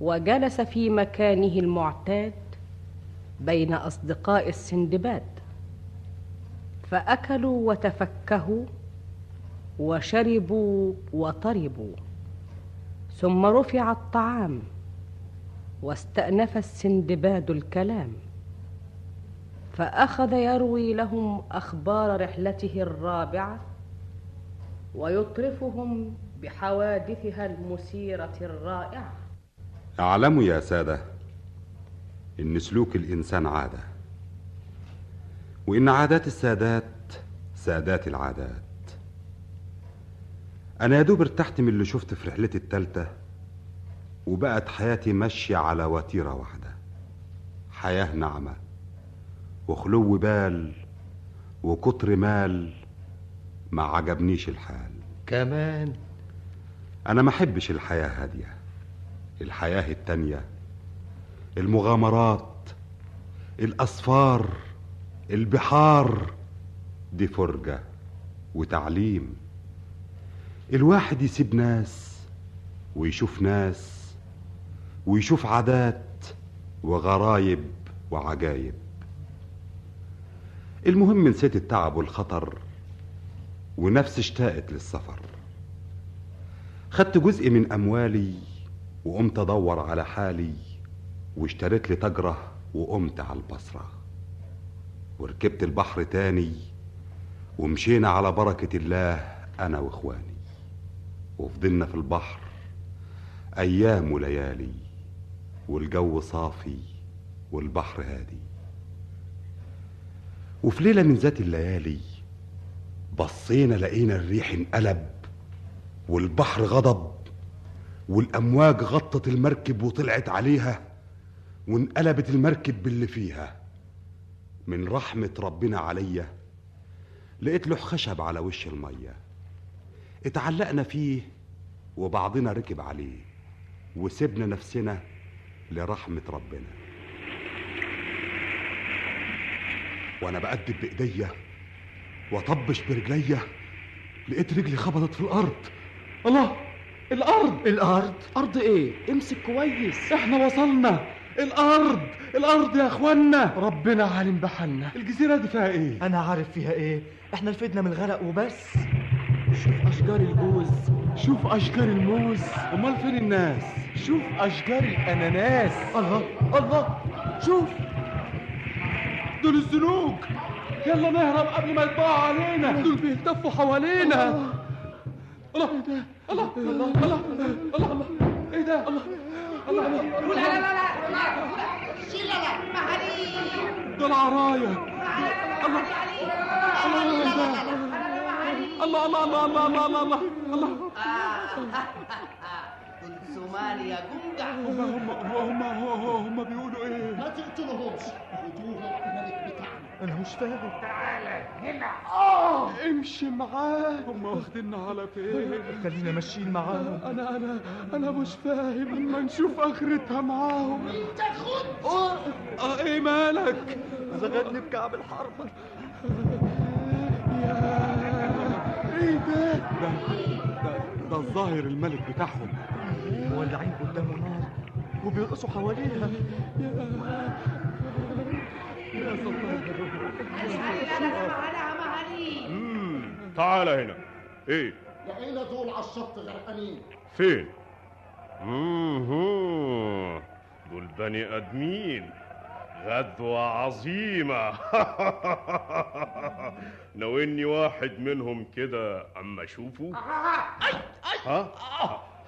Speaker 3: وجلس في مكانه المعتاد بين أصدقاء السندباد. فأكلوا وتفكهوا وشربوا وطربوا. ثم رفع الطعام واستأنف السندباد الكلام. فأخذ يروي لهم أخبار رحلته الرابعة ويطرفهم بحوادثها المثيرة الرائعة.
Speaker 5: اعلموا يا سادة إن سلوك الإنسان عادة وإن عادات السادات سادات العادات. أنا يا دوب ارتحت من اللي شفت في رحلتي التالتة وبقت حياتي ماشية على وتيرة واحدة حياة ناعمة. وخلو بال وكتر مال ما عجبنيش الحال.
Speaker 4: كمان
Speaker 5: أنا ما أحبش الحياة هادية الحياة التانية المغامرات الأسفار البحار. دي فرجة وتعليم. الواحد يسيب ناس ويشوف ناس ويشوف عادات وغرايب وعجايب. المهم نسيت التعب والخطر ونفسي اشتاقت للسفر. خدت جزء من أموالي وقمت أدور على حالي واشتريت لي تجرة وقمت على البصرة. وركبت البحر تاني ومشينا على بركة الله أنا وإخواني. وفضلنا في البحر أيام وليالي والجو صافي والبحر هادي. وفي ليلة من ذات الليالي بصينا لقينا الريح انقلب والبحر غضب والأمواج غطت المركب وطلعت عليها وانقلبت المركب باللي فيها. من رحمة ربنا عليا لقيت له خشب على وش المية. اتعلقنا فيه وبعضنا ركب عليه وسبنا نفسنا لرحمة ربنا. وأنا بقدم بإيديا وأطبش برجليا لقيت رجلي خبطت في الأرض.
Speaker 15: الله! الأرض!
Speaker 17: الأرض؟ أرض إيه؟ امسك كويس.
Speaker 15: إحنا وصلنا. الأرض! الأرض يا اخوانا ربنا عالم بحالنا. الجزيرة دي فيها إيه؟
Speaker 13: أنا عارف فيها إيه. إحنا الفدنا من الغرق وبس.
Speaker 17: شوف أشجار الجوز
Speaker 15: شوف أشجار الموز. أمال فين الناس؟ شوف أشجار الأناناس.
Speaker 13: الله! الله!
Speaker 15: شوف! دول الزنوج يلا نهرب قبل ما يطبعوا علينا. دول بيهتفوا حوالينا. الله. الله. الله. الله. الله. الله. إيه ده؟ الله. الله.
Speaker 18: لا لا لا. لا لا معالي
Speaker 15: دول عرايا. الله. الله. الله. الله. الله. الله. الله. الله. الله
Speaker 6: سوماليا جنجع
Speaker 15: هم هم هم هم هم بيقولوا إيه؟
Speaker 6: ما تقتلهمش. خدوهم الملك بتاعنا.
Speaker 13: أنا مش فاهم.
Speaker 18: تعالى هنا.
Speaker 15: آه! امشي معاه. هم واخديننا على فين؟
Speaker 13: خلينا ماشيين معاهم.
Speaker 15: أنا أنا أنا مش فاهم. اما نشوف آخرتها معاهم.
Speaker 6: انت خد.
Speaker 15: آه! آه إيه مالك؟
Speaker 13: زغلني بكعب الحرب.
Speaker 15: إيه ده؟ ده ده, ده الظاهر الملك بتاعهم.
Speaker 13: مولعين قدامه. نار وبيرقصوا حواليها.
Speaker 15: يا
Speaker 19: امم تعال هنا إيه
Speaker 6: لقينا دول على الشط غرقانين
Speaker 19: فين؟ مم. دول بني آدمين. غدوة عظيمة. ناويني واحد منهم كده. أما أشوفه. ها؟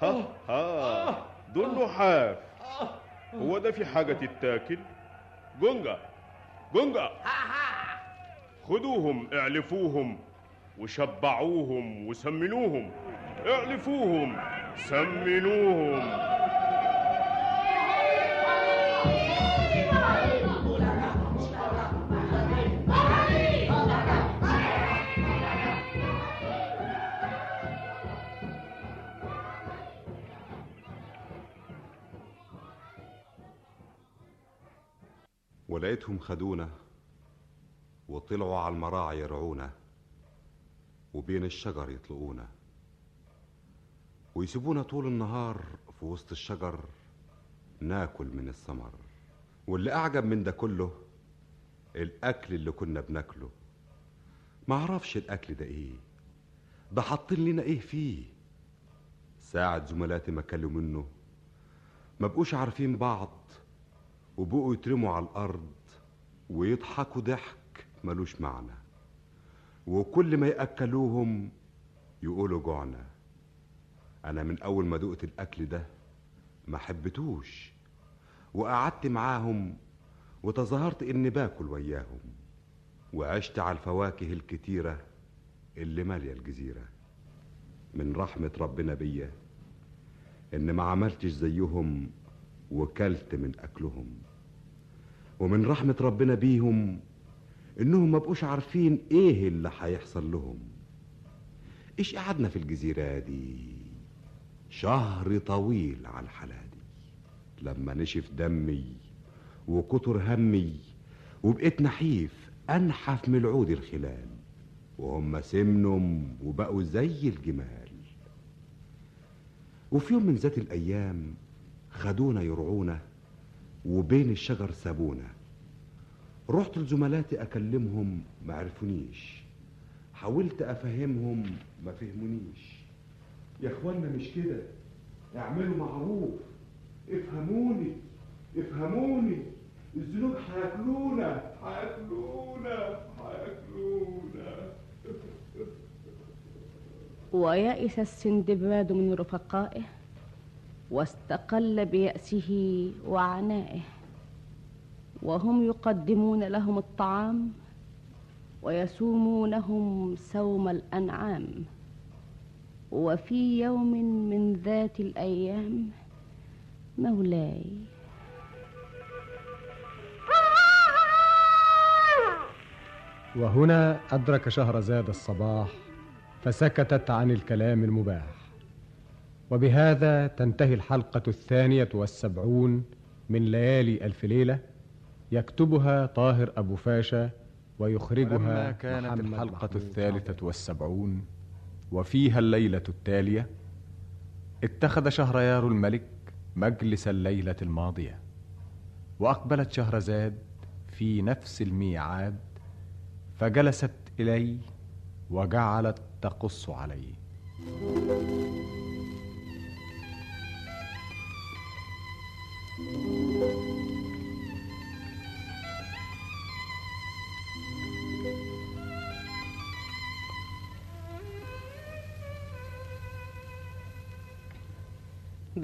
Speaker 19: ها ها. دول نحاف. هو ده في حاجة تتاكل جونجا. جونجا. خدوهم اعلفوهم وشبعوهم وسمنوهم. اعلفوهم سمنوهم.
Speaker 5: ولقيتهم خدونا وطلعوا على المراعي يرعونا وبين الشجر يطلقونا ويسيبونا طول النهار في وسط الشجر ناكل من الثمر واللي أعجب من ده كله الأكل اللي كنا بناكله. معرفش الأكل ده إيه. ده حاطين لنا إيه فيه. ساعة زملاتي ما كلوا منه. ما بقوش عارفين بعض. وبقوا يترموا على الأرض ويضحكوا ضحك ملوش معنى. وكل ما يأكلوهم يقولوا جوعنا أنا من أول ما دقت الأكل ده ما حبتوش وقعدت معاهم وتظاهرت إني باكل وياهم. وعشت على الفواكه الكتيرة اللي مالية الجزيرة. من رحمة ربنا بيا إن ما عملتش زيهم وكلت من أكلهم. ومن رحمة ربنا بيهم إنهم ما بقوش عارفين إيه اللي هيحصل لهم. إيش قعدنا في الجزيرة دي؟ شهر طويل على الحالة دي. لما نشف دمي وكتر همي وبقيت نحيف أنحف من العود الخلال. وهم سمنم وبقوا زي الجمال. وفي يوم من ذات الأيام خدونا يرعونا وبين الشجر سابونا. رحت لزملاتي أكلمهم ما عرفونيش. حاولت أفهمهم ما فهمونيش. يا اخوانا مش كده. اعملوا معروف. افهموني. افهموني. الذنوب هياكلونا. هياكلونا. هياكلونا.
Speaker 3: ويأس السندباد من رفقائه واستقل بيأسه وعنائه. وهم يقدمون لهم الطعام ويسومونهم سوم الأنعام. وفي يوم من ذات الأيام مولاي.
Speaker 1: وهنا أدرك شهرزاد الصباح فسكتت عن الكلام المباح. وبهذا تنتهي الحلقة الثانية والسبعون من ليالي ألف ليلة يكتبها طاهر أبو فاشا ويخرجها
Speaker 20: كانت
Speaker 1: محمد
Speaker 20: الحلقة الثالثة والسبعون وفيها الليلة التالية اتخذ شهريار الملك مجلس الليلة الماضية وأقبلت شهرزاد في نفس الميعاد فجلست إليه وجعلت تقص عليه.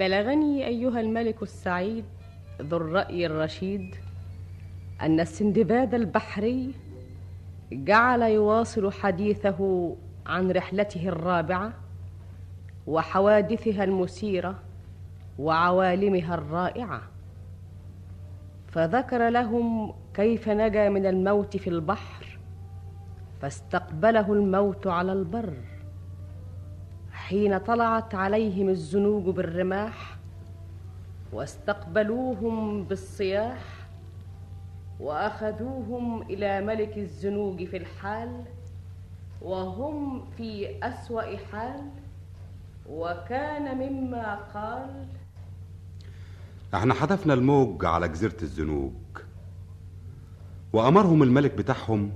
Speaker 3: بلغني أيها الملك السعيد ذو الرأي الرشيد أن السندباد البحري جعل يواصل حديثه عن رحلته الرابعة وحوادثها المثيرة وعوالمها الرائعة. فذكر لهم كيف نجا من الموت في البحر فاستقبله الموت على البر. حين طلعت عليهم الزنوج بالرماح واستقبلوهم بالصياح وأخذوهم إلى ملك الزنوج في الحال وهم في أسوأ حال وكان مما قال
Speaker 5: إحنا حدفنا الموج على جزيرة الزنوج وأمرهم الملك بتاعهم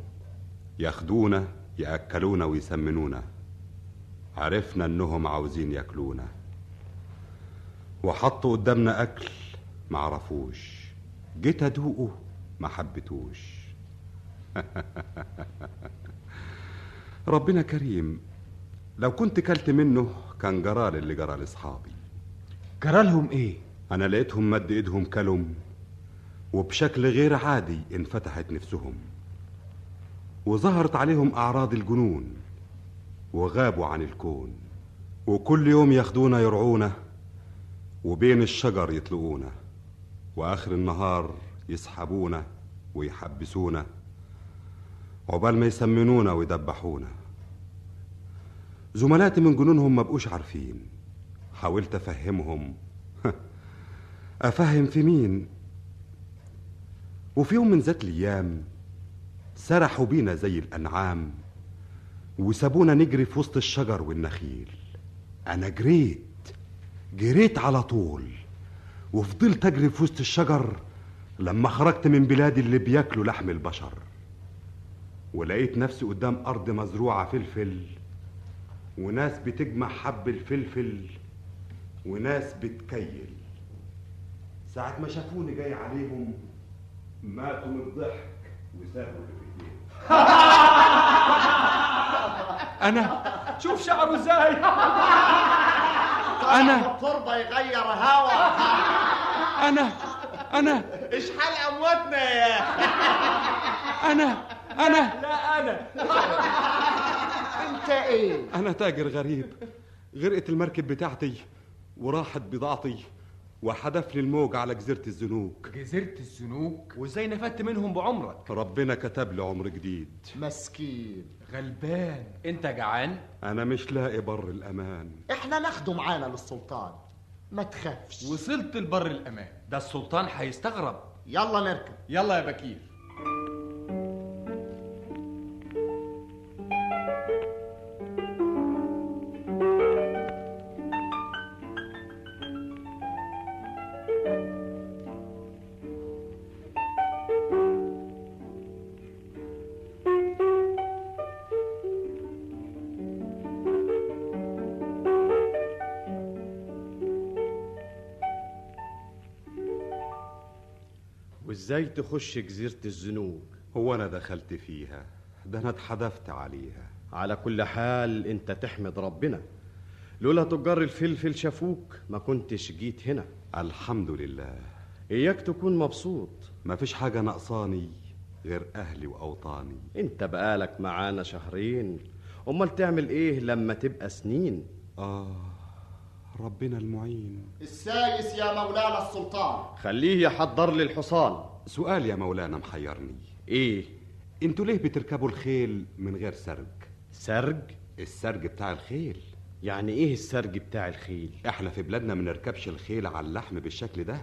Speaker 5: ياخدونا يأكلونا ويسمنونا. عرفنا انهم عاوزين ياكلونا. وحطوا قدامنا أكل معرفوش جيت أدوقه ما حبيتوش ربنا كريم لو كنت كلت منه كان جرال اللي جرى لأصحابي.
Speaker 1: جرالهم إيه؟
Speaker 5: أنا لقيتهم مد إيدهم كلم وبشكل غير عادي انفتحت نفسهم وظهرت عليهم أعراض الجنون. وغابوا عن الكون وكل يوم ياخدونا يرعونا وبين الشجر يطلقونا وآخر النهار يسحبونا ويحبسونا عقبال ما يسمنونا ويدبحونا زملاتي من جنونهم ما بقوش عارفين حاولت أفهمهم. أفهم في مين؟ وفي يوم من ذات الأيام سرحوا بينا زي الأنعام. وسابونا نجري في وسط الشجر والنخيل. أنا جريت جريت على طول وفضلت أجري في وسط الشجر لما خرجت من بلادي اللي بياكلوا لحم البشر. ولقيت نفسي قدام أرض مزروعة فلفل وناس بتجمع حب الفلفل وناس بتكيل. ساعة ما شافوني جاي عليهم ماتوا من الضحك وسابوا اللي في إيديهم.
Speaker 12: أنا شوف شعره إزاي أنا.
Speaker 6: التربة يغير هوا.
Speaker 12: أنا أنا.
Speaker 6: اشحال أمواتنا يا؟
Speaker 12: أنا أنا.
Speaker 6: لا أنا. أنت إيه؟
Speaker 5: أنا تاجر غريب. غرقت المركب بتاعتي وراحت بضاعتي وحدف لي الموج على جزيرة الزنوج
Speaker 1: جزيرة الزنوج
Speaker 14: وإزاي نفدت منهم بعمرك؟
Speaker 5: ربنا كتب لي عمر جديد.
Speaker 6: مسكين.
Speaker 1: غلبان.
Speaker 14: انت جعان؟
Speaker 5: أنا مش لاقي بر الأمان.
Speaker 6: إحنا ناخده معانا للسلطان. ما تخافش.
Speaker 1: وصلت لبر الأمان.
Speaker 14: ده السلطان هيستغرب.
Speaker 6: يلا نركب.
Speaker 1: يلا يا بكير.
Speaker 4: وازاي تخش جزيرة الزنوج.
Speaker 5: هو أنا دخلت فيها. ده أنا اتحدفت عليها.
Speaker 4: على كل حال أنت تحمد ربنا. لولا تجار الفلفل شافوك ما كنتش جيت هنا.
Speaker 5: الحمد لله.
Speaker 4: إياك تكون مبسوط.
Speaker 5: مفيش حاجة ناقصاني غير أهلي وأوطاني.
Speaker 4: أنت بقالك معانا شهرين. أمال تعمل إيه لما تبقى سنين؟
Speaker 5: آه ربنا المعين.
Speaker 6: السايس يا مولانا السلطان.
Speaker 5: خليه يحضر لي الحصان. سؤال يا مولانا محيرني. إيه؟ أنتوا ليه بتركبوا الخيل من غير سرج؟ سرج؟ السرج بتاع الخيل. يعني إيه السرج بتاع الخيل؟ إحنا في بلادنا ما نركبش الخيل على اللحم بالشكل ده.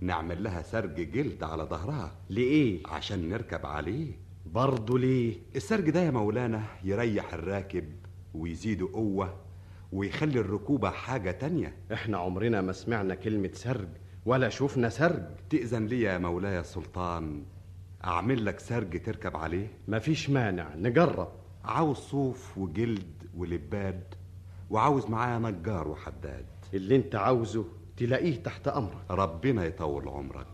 Speaker 5: نعمل لها سرج جلد على ظهرها. ليه؟ عشان نركب عليه. برضه ليه؟ السرج ده يا مولانا يريح الراكب ويزيده قوة ويخلي الركوبة حاجة تانية. إحنا عمرنا ما سمعنا كلمة سرج. ولا شفنا سرج. تأذن لي يا مولاي السلطان أعمل لك سرج تركب عليه؟ مفيش مانع نجرب. عاوز صوف وجلد ولباد وعاوز معاه نجار وحداد. اللي انت عاوزه تلاقيه تحت أمرك. ربنا يطول عمرك.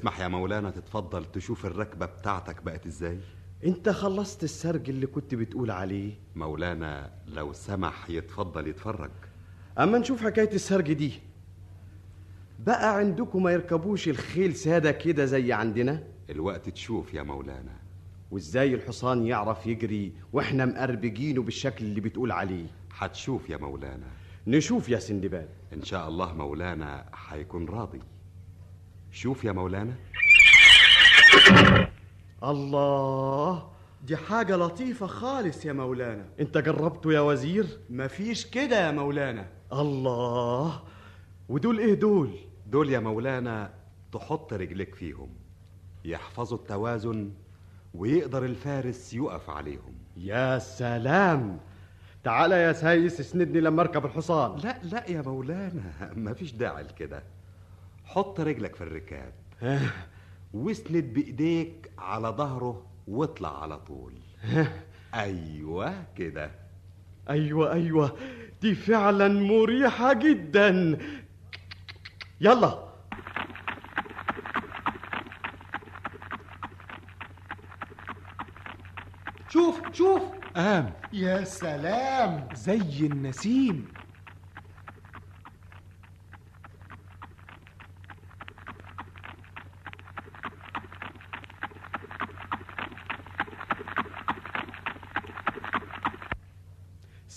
Speaker 5: تسمح يا مولانا تتفضل تشوف الركبة بتاعتك بقت إزاي؟ انت خلصت السرج اللي كنت بتقول عليه. مولانا لو سمح يتفضل يتفرج. أما نشوف حكاية السرج دي. بقى عندكم ما يركبوش الخيل سادة كده زي عندنا؟ الوقت تشوف يا مولانا. وإزاي الحصان يعرف يجري وإحنا مقربجينه بالشكل اللي بتقول عليه؟ هتشوف يا مولانا. نشوف يا سندباد. إن شاء الله مولانا هيكون راضي. شوف يا مولانا.
Speaker 14: الله دي حاجة لطيفة خالص يا مولانا.
Speaker 5: انت جربته يا وزير؟
Speaker 14: مفيش كده يا مولانا.
Speaker 5: الله ودول إيه دول؟ دول يا مولانا تحط رجلك فيهم يحفظوا التوازن ويقدر الفارس يقف عليهم.
Speaker 21: يا سلام! تعال يا سايس اسندني لما اركب الحصان.
Speaker 5: لا لا يا مولانا مفيش داعي لكده. حط رجلك في الركاب. واسند بإيديك على ظهره واطلع على طول. أيوه كده.
Speaker 21: أيوه أيوه. دي فعلا مريحة جدا. يلا.
Speaker 12: شوف شوف.
Speaker 6: قام يا سلام.
Speaker 12: زي النسيم.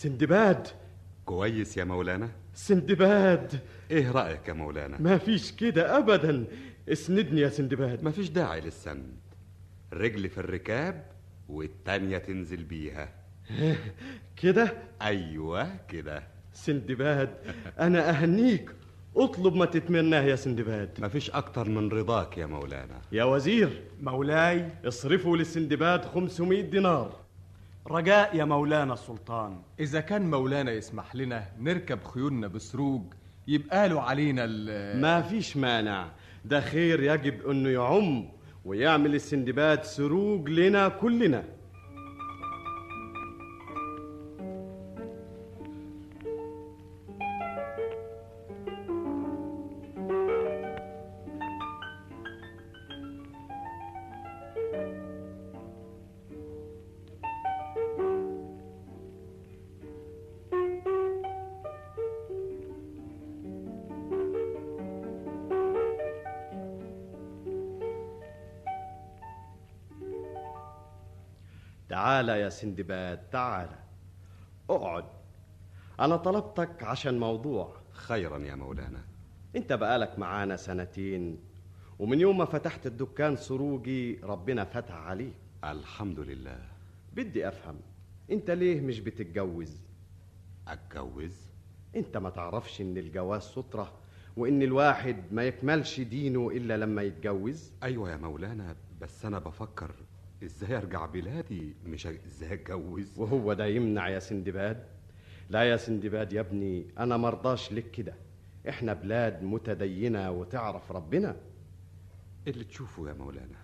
Speaker 21: سندباد.
Speaker 5: كويس يا مولانا.
Speaker 21: سندباد.
Speaker 5: إيه رأيك يا مولانا؟
Speaker 21: ما فيش كده ابدا. اسندني يا سندباد.
Speaker 5: مفيش داعي للسند. رجل في الركاب والتانية تنزل بيها.
Speaker 21: كده؟
Speaker 5: أيوه كده.
Speaker 21: سندباد أنا أهنيك. اطلب ما تتمناه يا سندباد.
Speaker 5: مفيش أكتر من رضاك يا مولانا.
Speaker 21: يا وزير.
Speaker 14: مولاي.
Speaker 21: اصرفوا للسندباد 500 دينار.
Speaker 14: رجاء يا مولانا السلطان.
Speaker 1: إذا كان مولانا يسمح لنا نركب خيولنا بسروج يبقى له علينا ال
Speaker 21: ما فيش مانع. ده خير يجب أنه يعم ويعمل السندباد سروج لنا كلنا. تعال يا سندباد تعال. اقعد. أنا طلبتك عشان موضوع.
Speaker 5: خيرا يا مولانا.
Speaker 21: انت بقالك معانا سنتين ومن يوم ما فتحت الدكان سروجي ربنا فتح عليك.
Speaker 5: الحمد لله.
Speaker 21: بدي أفهم انت ليه مش بتتجوز؟
Speaker 5: أتجوز؟
Speaker 21: انت ما تعرفش إن الجواز سترة وإن الواحد ما يكملش دينه إلا لما يتجوز؟
Speaker 5: أيوه يا مولانا بس أنا بفكر إزاي أرجع بلادي؟ مش إزاي أتجوز؟
Speaker 21: وهو ده يمنع يا سندباد لا يا سندباد يا ابني أنا مرضاش لك كده. إحنا بلاد متدينة وتعرف ربنا.
Speaker 5: اللي تشوفه يا مولانا.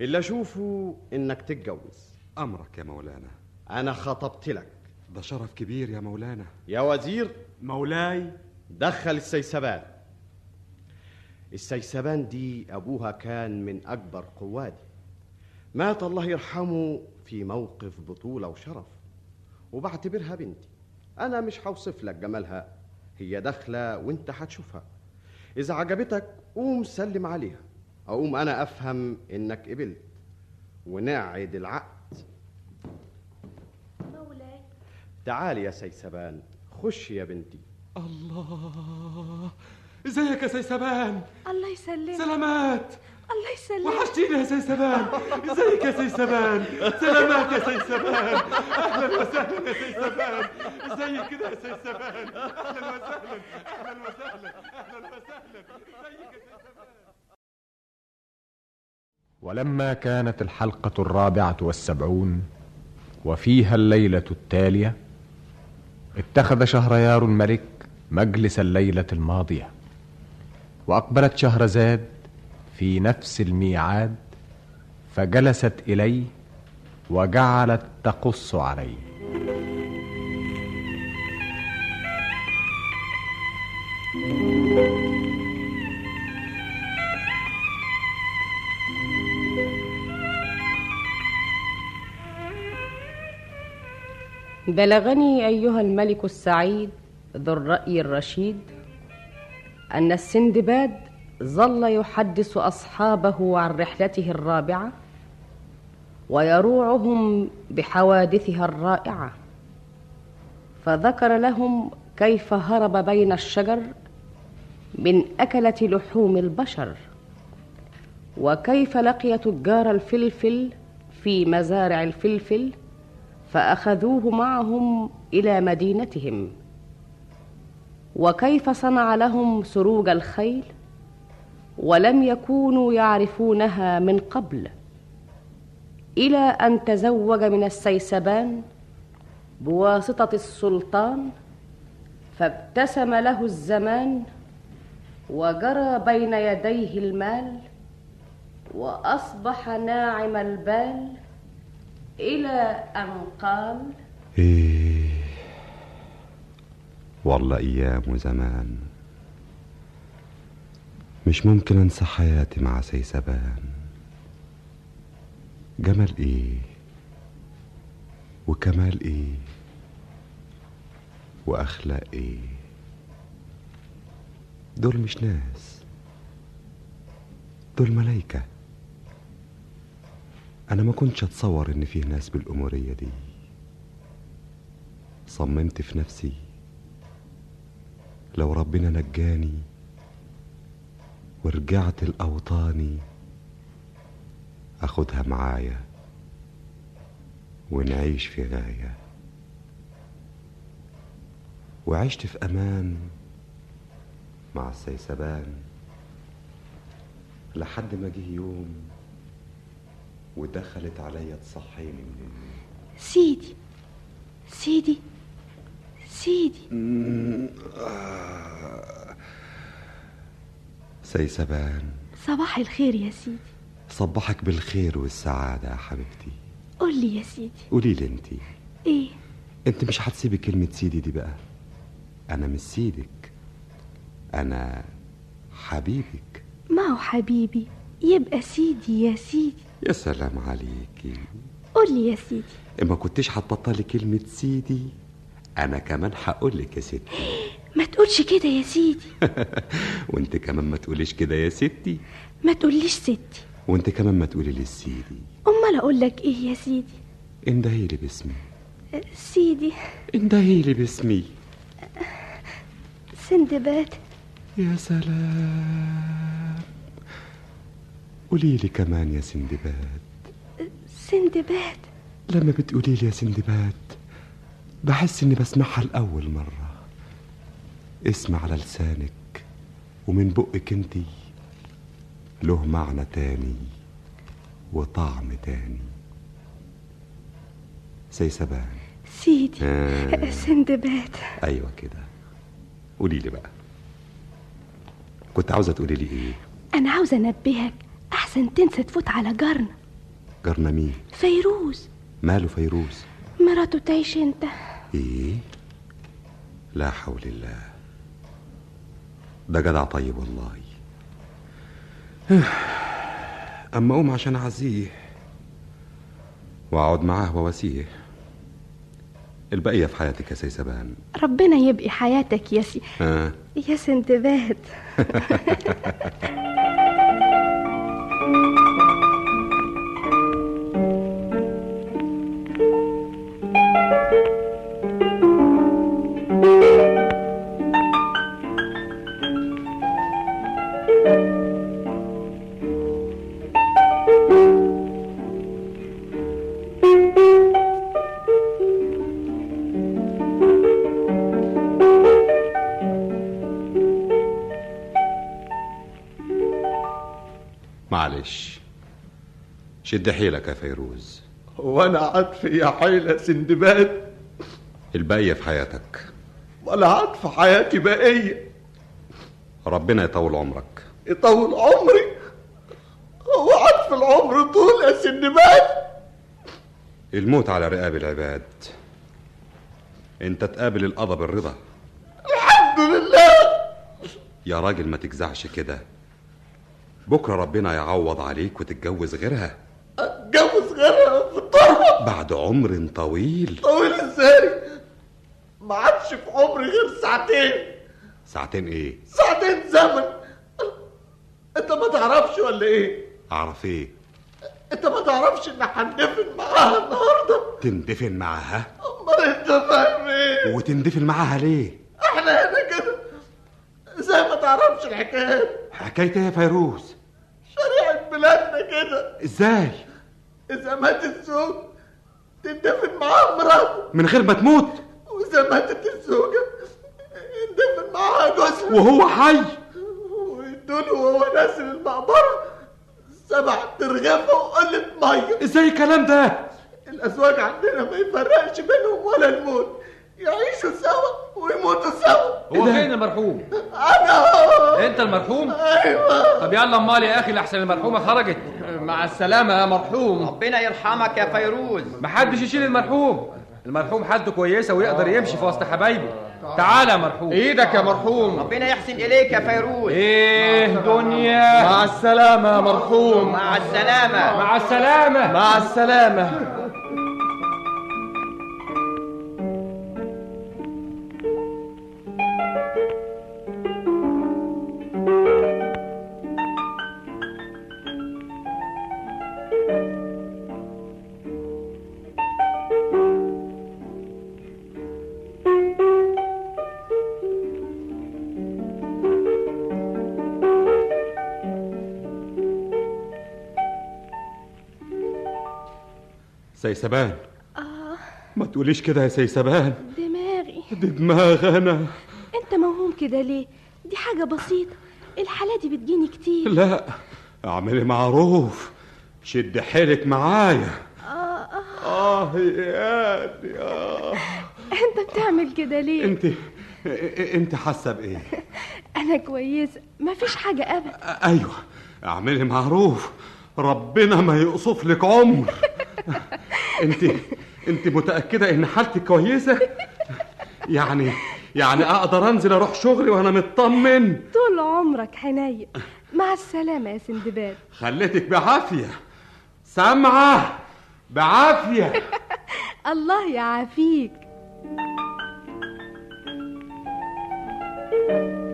Speaker 21: اللي أشوفه إنك تتجوز.
Speaker 5: أمرك يا مولانا.
Speaker 21: أنا خطبت لك.
Speaker 5: ده شرف كبير يا مولانا.
Speaker 4: يا وزير.
Speaker 14: مولاي.
Speaker 4: دخل السيسبان السيسبان دي أبوها كان من أكبر قوادي. مات الله يرحمه في موقف بطولة وشرف. وبعتبرها بنتي. أنا مش هوصف لك جمالها. هي داخلة وانت هتشوفها إذا عجبتك قوم سلم عليها. أقوم أنا أفهم إنك قبلت. ونعد العقد.
Speaker 3: مولاي.
Speaker 4: تعالي يا سيسبان. خش يا بنتي.
Speaker 15: الله. إزيك يا سيسبان؟
Speaker 3: الله يسلمك.
Speaker 15: سلامات.
Speaker 3: الله يسلمك
Speaker 15: وحشتيني يا سيسبان إزيك يا سيسبان سلامات يا سيسبان أهلا وسهلا يا سيسبان إزيك كده يا سيسبان أهلا وسهلا. أهلا وسهلا. أهلا وسهلا. إزيك يا سيسبان
Speaker 1: ولما كانت الحلقة الرابعة والسبعون وفيها الليلة التالية اتخذ شهريار الملك مجلس الليلة الماضية وأقبلت شهرزاد في نفس الميعاد فجلست إليه وجعلت تقص عليه.
Speaker 3: بلغني أيها الملك السعيد ذو الرأي الرشيد أن السندباد ظل يحدث أصحابه عن رحلته الرابعة ويروعهم بحوادثها الرائعة فذكر لهم كيف هرب بين الشجر من أكلة لحوم البشر وكيف لقي تجار الفلفل في مزارع الفلفل فأخذوه معهم إلى مدينتهم وكيف صنع لهم سروج الخيل ولم يكونوا يعرفونها من قبل إلى أن تزوج من السيسبان بواسطة السلطان فابتسم له الزمان وجرى بين يديه المال وأصبح ناعم البال إلى أن قال
Speaker 5: إيه والله أيام وزمان. مش ممكن أنسى حياتي مع سيسبان. جمال إيه؟ وكمال إيه؟ وأخلاق إيه؟ دول مش ناس. دول ملايكة. أنا ما كنتش أتصور إن فيه ناس بالأمورية دي. صممت في نفسي. لو ربنا نجاني ورجعت الأوطاني أخدها معايا ونعيش في غاية. وعشت في أمان مع السيسبان لحد ما جه يوم ودخلت عليا تصحيني من النوم.
Speaker 22: سيدي سيدي سيدي.
Speaker 5: سيسبان.
Speaker 22: صباح الخير يا سيدي.
Speaker 5: صبحك بالخير والسعادة يا حبيبتي.
Speaker 22: قول لي يا سيدي.
Speaker 5: قولي لي انت.
Speaker 22: إيه؟
Speaker 5: انت مش هتسيبي كلمة سيدي دي بقى. أنا مش سيدك. أنا حبيبك.
Speaker 22: ما هو حبيبي؟ يبقى سيدي يا سيدي.
Speaker 5: يا سلام عليكي.
Speaker 22: قول لي يا سيدي.
Speaker 5: اما كنتش هتبطلي كلمة سيدي أنا كمان هقولك يا ستي.
Speaker 22: ما تقولش كده يا سيدي.
Speaker 5: وانت كمان ما تقوليش كده يا ستي.
Speaker 22: ما تقوليش ستي.
Speaker 5: وانت كمان ما تقولي لي سيدي
Speaker 22: أمال أقول لك إيه يا سيدي؟
Speaker 5: اندهيلي باسمي.
Speaker 22: سيدي.
Speaker 5: اندهيلي باسمي.
Speaker 22: سندباد.
Speaker 5: يا سلام. قولي لي كمان يا سندباد.
Speaker 22: سندباد.
Speaker 5: لما بتقولي لي يا سندباد بحس إني بسمعها لأول مرة. اسم على لسانك ومن بقك انتي له معنى تاني وطعم تاني. سيسبان
Speaker 22: سيدي
Speaker 5: آه.
Speaker 22: سندباد.
Speaker 5: أيوه كده. قولي لي بقى كنت عاوزة تقولي لي إيه؟
Speaker 22: أنا عاوزة أنبهك أحسن تنسى تفوت على جارنا.
Speaker 5: جارنا مين؟
Speaker 22: فيروز.
Speaker 5: ماله فيروز؟
Speaker 22: مراته تعيش انت.
Speaker 5: إيه؟ لا حول الله. ده جدع طيب والله. أما اقوم عشان اعزيه وأقعد معاه وواسيه البقية في حياتك يا سيسبان
Speaker 22: ربنا يبقي حياتك يا سي
Speaker 5: ها
Speaker 22: يا سندباد
Speaker 5: شد حيلك يا فيروز.
Speaker 13: وأنا عطف يا حيلة سندباد.
Speaker 5: البقيه في حياتك.
Speaker 13: ولا عطف حياتي بقية.
Speaker 5: ربنا يطول عمرك.
Speaker 13: يطول عمري؟ هو عطف العمر طول يا سندباد؟
Speaker 5: الموت على رقاب العباد. انت تقابل القضا بالرضا
Speaker 13: الحمد لله.
Speaker 5: يا راجل ما تجزعش كده. بكرة ربنا يعوض عليك وتتجوز غيرها.
Speaker 13: أتجوز غيرها في الطرح
Speaker 5: بعد عمر طويل.
Speaker 13: طويل إزاي؟ ما عادش في عمري غير ساعتين.
Speaker 5: ساعتين إيه؟
Speaker 13: ساعتين زمن. أنت ما تعرفش ولا إيه؟
Speaker 5: أعرف إيه؟
Speaker 13: أنت ما تعرفش إن هندفن معاها النهارده؟
Speaker 5: تندفن معاها؟
Speaker 13: أمال أنت فاهم إيه؟
Speaker 5: وتندفن معاها ليه؟
Speaker 13: إحنا هنا كده. زي ما تعرفش الحكاية؟
Speaker 5: حكاية إيه يا فيروز؟
Speaker 13: كده
Speaker 5: إزاي؟
Speaker 13: إذا مات الزوج تندفن معاه مراته
Speaker 5: من غير ما تموت.
Speaker 13: وإذا ماتت الزوجه يندفن معاها جوزها
Speaker 5: وهو حي.
Speaker 13: ويدوله وهو نازل المقبره سبع ترغفه وقلة مية.
Speaker 5: إزاي الكلام ده؟
Speaker 13: الأزواج عندنا ما يفرقش بينهم ولا الموت. يعيشوا سوا ويموتوا سوا.
Speaker 23: هو فين المرحوم؟
Speaker 13: أنا.
Speaker 23: أنت المرحوم؟
Speaker 13: أيوه.
Speaker 23: طب يلا امال يا أخي لحسن المرحومة خرجت.
Speaker 12: مع السلامة يا مرحوم.
Speaker 24: ربنا يرحمك يا فيروز.
Speaker 23: محدش يشيل المرحوم. المرحوم حد كويسه ويقدر يمشي في وسط حبايبه. تعالى يا مرحوم.
Speaker 12: إيدك يا مرحوم.
Speaker 24: ربنا يحسن إليك يا فيروز.
Speaker 23: إيه دنيا
Speaker 12: مع السلامة يا مرحوم.
Speaker 24: مع السلامة.
Speaker 23: مع السلامة.
Speaker 12: مع السلامة.
Speaker 5: سيسبان
Speaker 22: آه.
Speaker 5: ما تقوليش كده يا سيسبان
Speaker 22: دماغي.
Speaker 5: دي دماغ أنا.
Speaker 22: أنت موهوم كده ليه؟ دي حاجة بسيطة. الحالة دي بتجيني كتير.
Speaker 5: لا اعملي معروف. شد حيلك معايا.
Speaker 22: آه آه.
Speaker 5: آه يا آه.
Speaker 22: أنت بتعمل كده ليه؟
Speaker 5: أنت أنت حاسة بإيه؟
Speaker 22: أنا كويسة. مفيش حاجة أبدا.
Speaker 5: أيوه اعملي معروف. ربنا ما يقصف لك عمر. انت انت متأكدة ان حالتك كويسة؟ يعني يعني أقدر أنزل أروح شغلي وأنا مطمن؟
Speaker 22: طول عمرك حنين مع السلامة يا سندباد.
Speaker 5: خليتك بعافية. سامعة بعافية.
Speaker 22: الله يعافيك.
Speaker 5: الله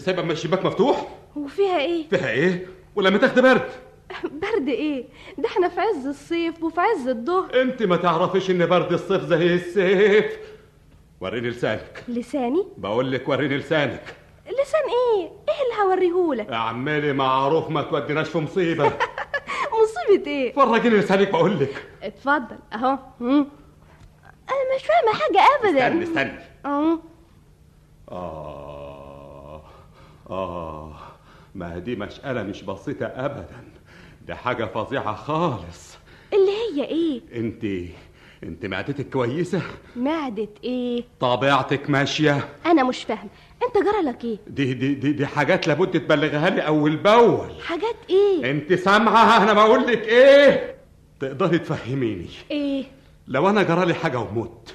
Speaker 5: سايبه من الشباك مفتوح؟
Speaker 22: وفيها إيه؟
Speaker 5: فيها إيه؟ ولما تاخد برد؟
Speaker 22: برد إيه؟ ده إحنا في عز الصيف وفي عز الظهر
Speaker 5: انت ما تعرفيش ان برد الصيف زي السيف. وريني لسانك.
Speaker 22: لساني؟
Speaker 5: بقول لك وريني لسانك.
Speaker 22: لسان إيه؟ إيه اللي هوريهولك
Speaker 5: اعملي معروف ما توديناش في مصيبة.
Speaker 22: مصيبة إيه؟
Speaker 5: فرجيني لسانك بقول لك.
Speaker 22: اتفضل اهو. أنا مش فاهمة حاجة ابدا.
Speaker 5: استني استني.
Speaker 22: آه
Speaker 5: آه. آه ما دي مسألة مش بسيطة أبدا. ده حاجة فظيعة خالص.
Speaker 22: اللي هي إيه؟
Speaker 5: أنت أنت معدتك كويسة؟
Speaker 22: معدة إيه؟
Speaker 5: طبيعتك ماشية؟
Speaker 22: أنا مش فاهم. أنت جرالك إيه؟
Speaker 5: دي دي دي, دي حاجات لابد تبلغها لي أول بأول.
Speaker 22: حاجات إيه؟
Speaker 5: أنت سامعة؟ أنا بقول لك إيه؟ تقدري تفهميني.
Speaker 22: إيه؟
Speaker 5: لو أنا جرالي حاجة ومت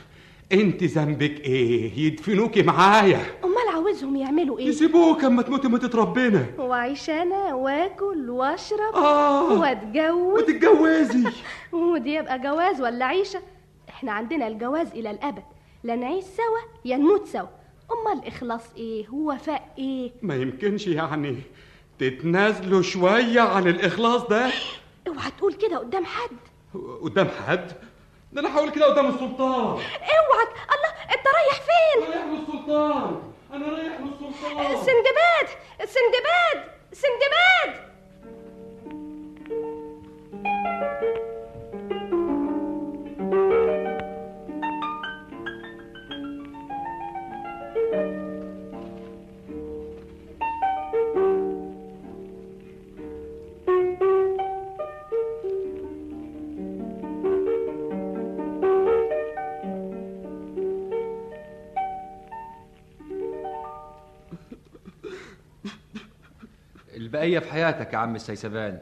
Speaker 5: أنت ذنبك إيه؟ يدفنوكي معايا.
Speaker 22: أمال عاوزهم يعملوا إيه؟
Speaker 5: يسيبوك أما تموتي موتة ربنا
Speaker 22: واعيش أنا وآكل وأشرب
Speaker 5: آه.
Speaker 22: وأتجوز.
Speaker 5: وتتجوزي.
Speaker 22: ودي يبقى جواز ولا عيشة؟ إحنا عندنا الجواز إلى الأبد. لا نعيش سوا يا نموت سوا. أمال الإخلاص إيه؟ ووفاء إيه؟
Speaker 5: ما يمكنش يعني. تتنازلوا شوية عن الإخلاص ده.
Speaker 22: اوعى تقول كده قدام حد.
Speaker 5: قدام حد؟ ده أنا هقول كده قدام السلطان.
Speaker 22: اوعى الله انت رايح فين؟
Speaker 15: رايح للسلطان. أنا رايح للسلطان.
Speaker 22: سندباد سندباد سندباد
Speaker 23: البقية في حياتك يا عم السيسبان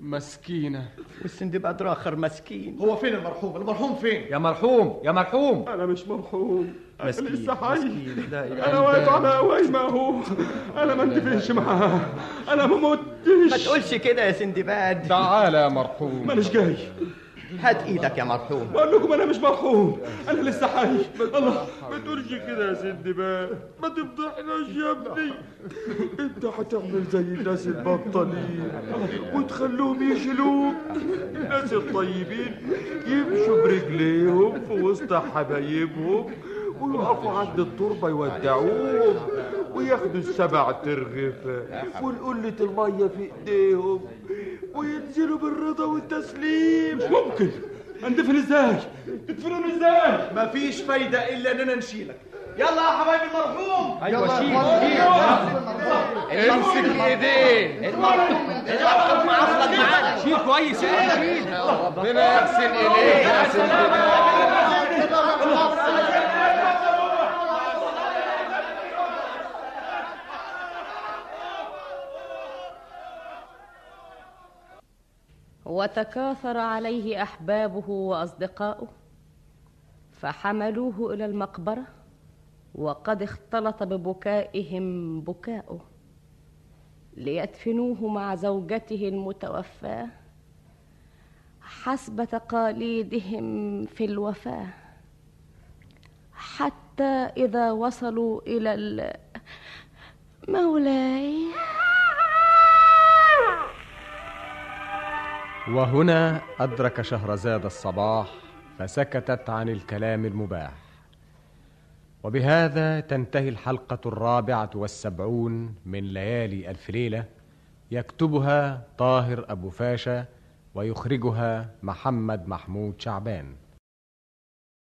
Speaker 12: مسكينة.
Speaker 24: والسندباد راخر مسكين.
Speaker 13: هو فين المرحوم؟ المرحوم فين؟
Speaker 23: يا مرحوم يا مرحوم.
Speaker 11: أنا مش مرحوم. أنا
Speaker 24: مسكين،
Speaker 11: لسه حي.
Speaker 24: مسكين، إلا
Speaker 11: واقف. على قوايم اهو أنا ما انتفقش معاه. أنا ما
Speaker 24: ما
Speaker 11: متش
Speaker 24: تقولش كده يا سندباد.
Speaker 12: تعالى يا مرحوم.
Speaker 11: مانيش جاي.
Speaker 24: هات إيدك يا مرحوم.
Speaker 11: بقول لكم أنا مش مرحوم. أنا لسه حي. الله. ما تقولش كده يا سيدي بقى. ما تفضحناش يا ابني. أنت هتعمل زي الناس البطالين وتخلوهم يشيلوك. الناس الطيبين يمشوا برجليهم في وسط حبايبهم. ويقفوا عند التربة يودعوهم وياخدوا السبع ترغفة والقلة المية في إيديهم وينزلوا بالرضا والتسليم. مش ممكن. اندفن إزاي؟ تدفنون إزاي؟
Speaker 13: مفيش فايدة إلا إننا نشيلك. يلا يا حبايبي المرحوم
Speaker 23: أيوه شيل
Speaker 12: امسك ايديه
Speaker 24: المرحوم معصلك معانا
Speaker 23: شيل كويس شيل.
Speaker 12: ربنا يحسن اليك يا سندباد
Speaker 3: وتكاثر عليه أحبابه وأصدقاؤه فحملوه إلى المقبرة وقد اختلط ببكائهم بكاؤه ليدفنوه مع زوجته المتوفاة حسب تقاليدهم في الوفاة حتى إذا وصلوا إلى ال- مولاي.
Speaker 1: وهنا أدرك شهرزاد الصباح فسكتت عن الكلام المباح. وبهذا تنتهي الحلقة الرابعة والسبعون من ليالي ألف ليلة يكتبها طاهر أبو فاشا ويخرجها محمد محمود شعبان.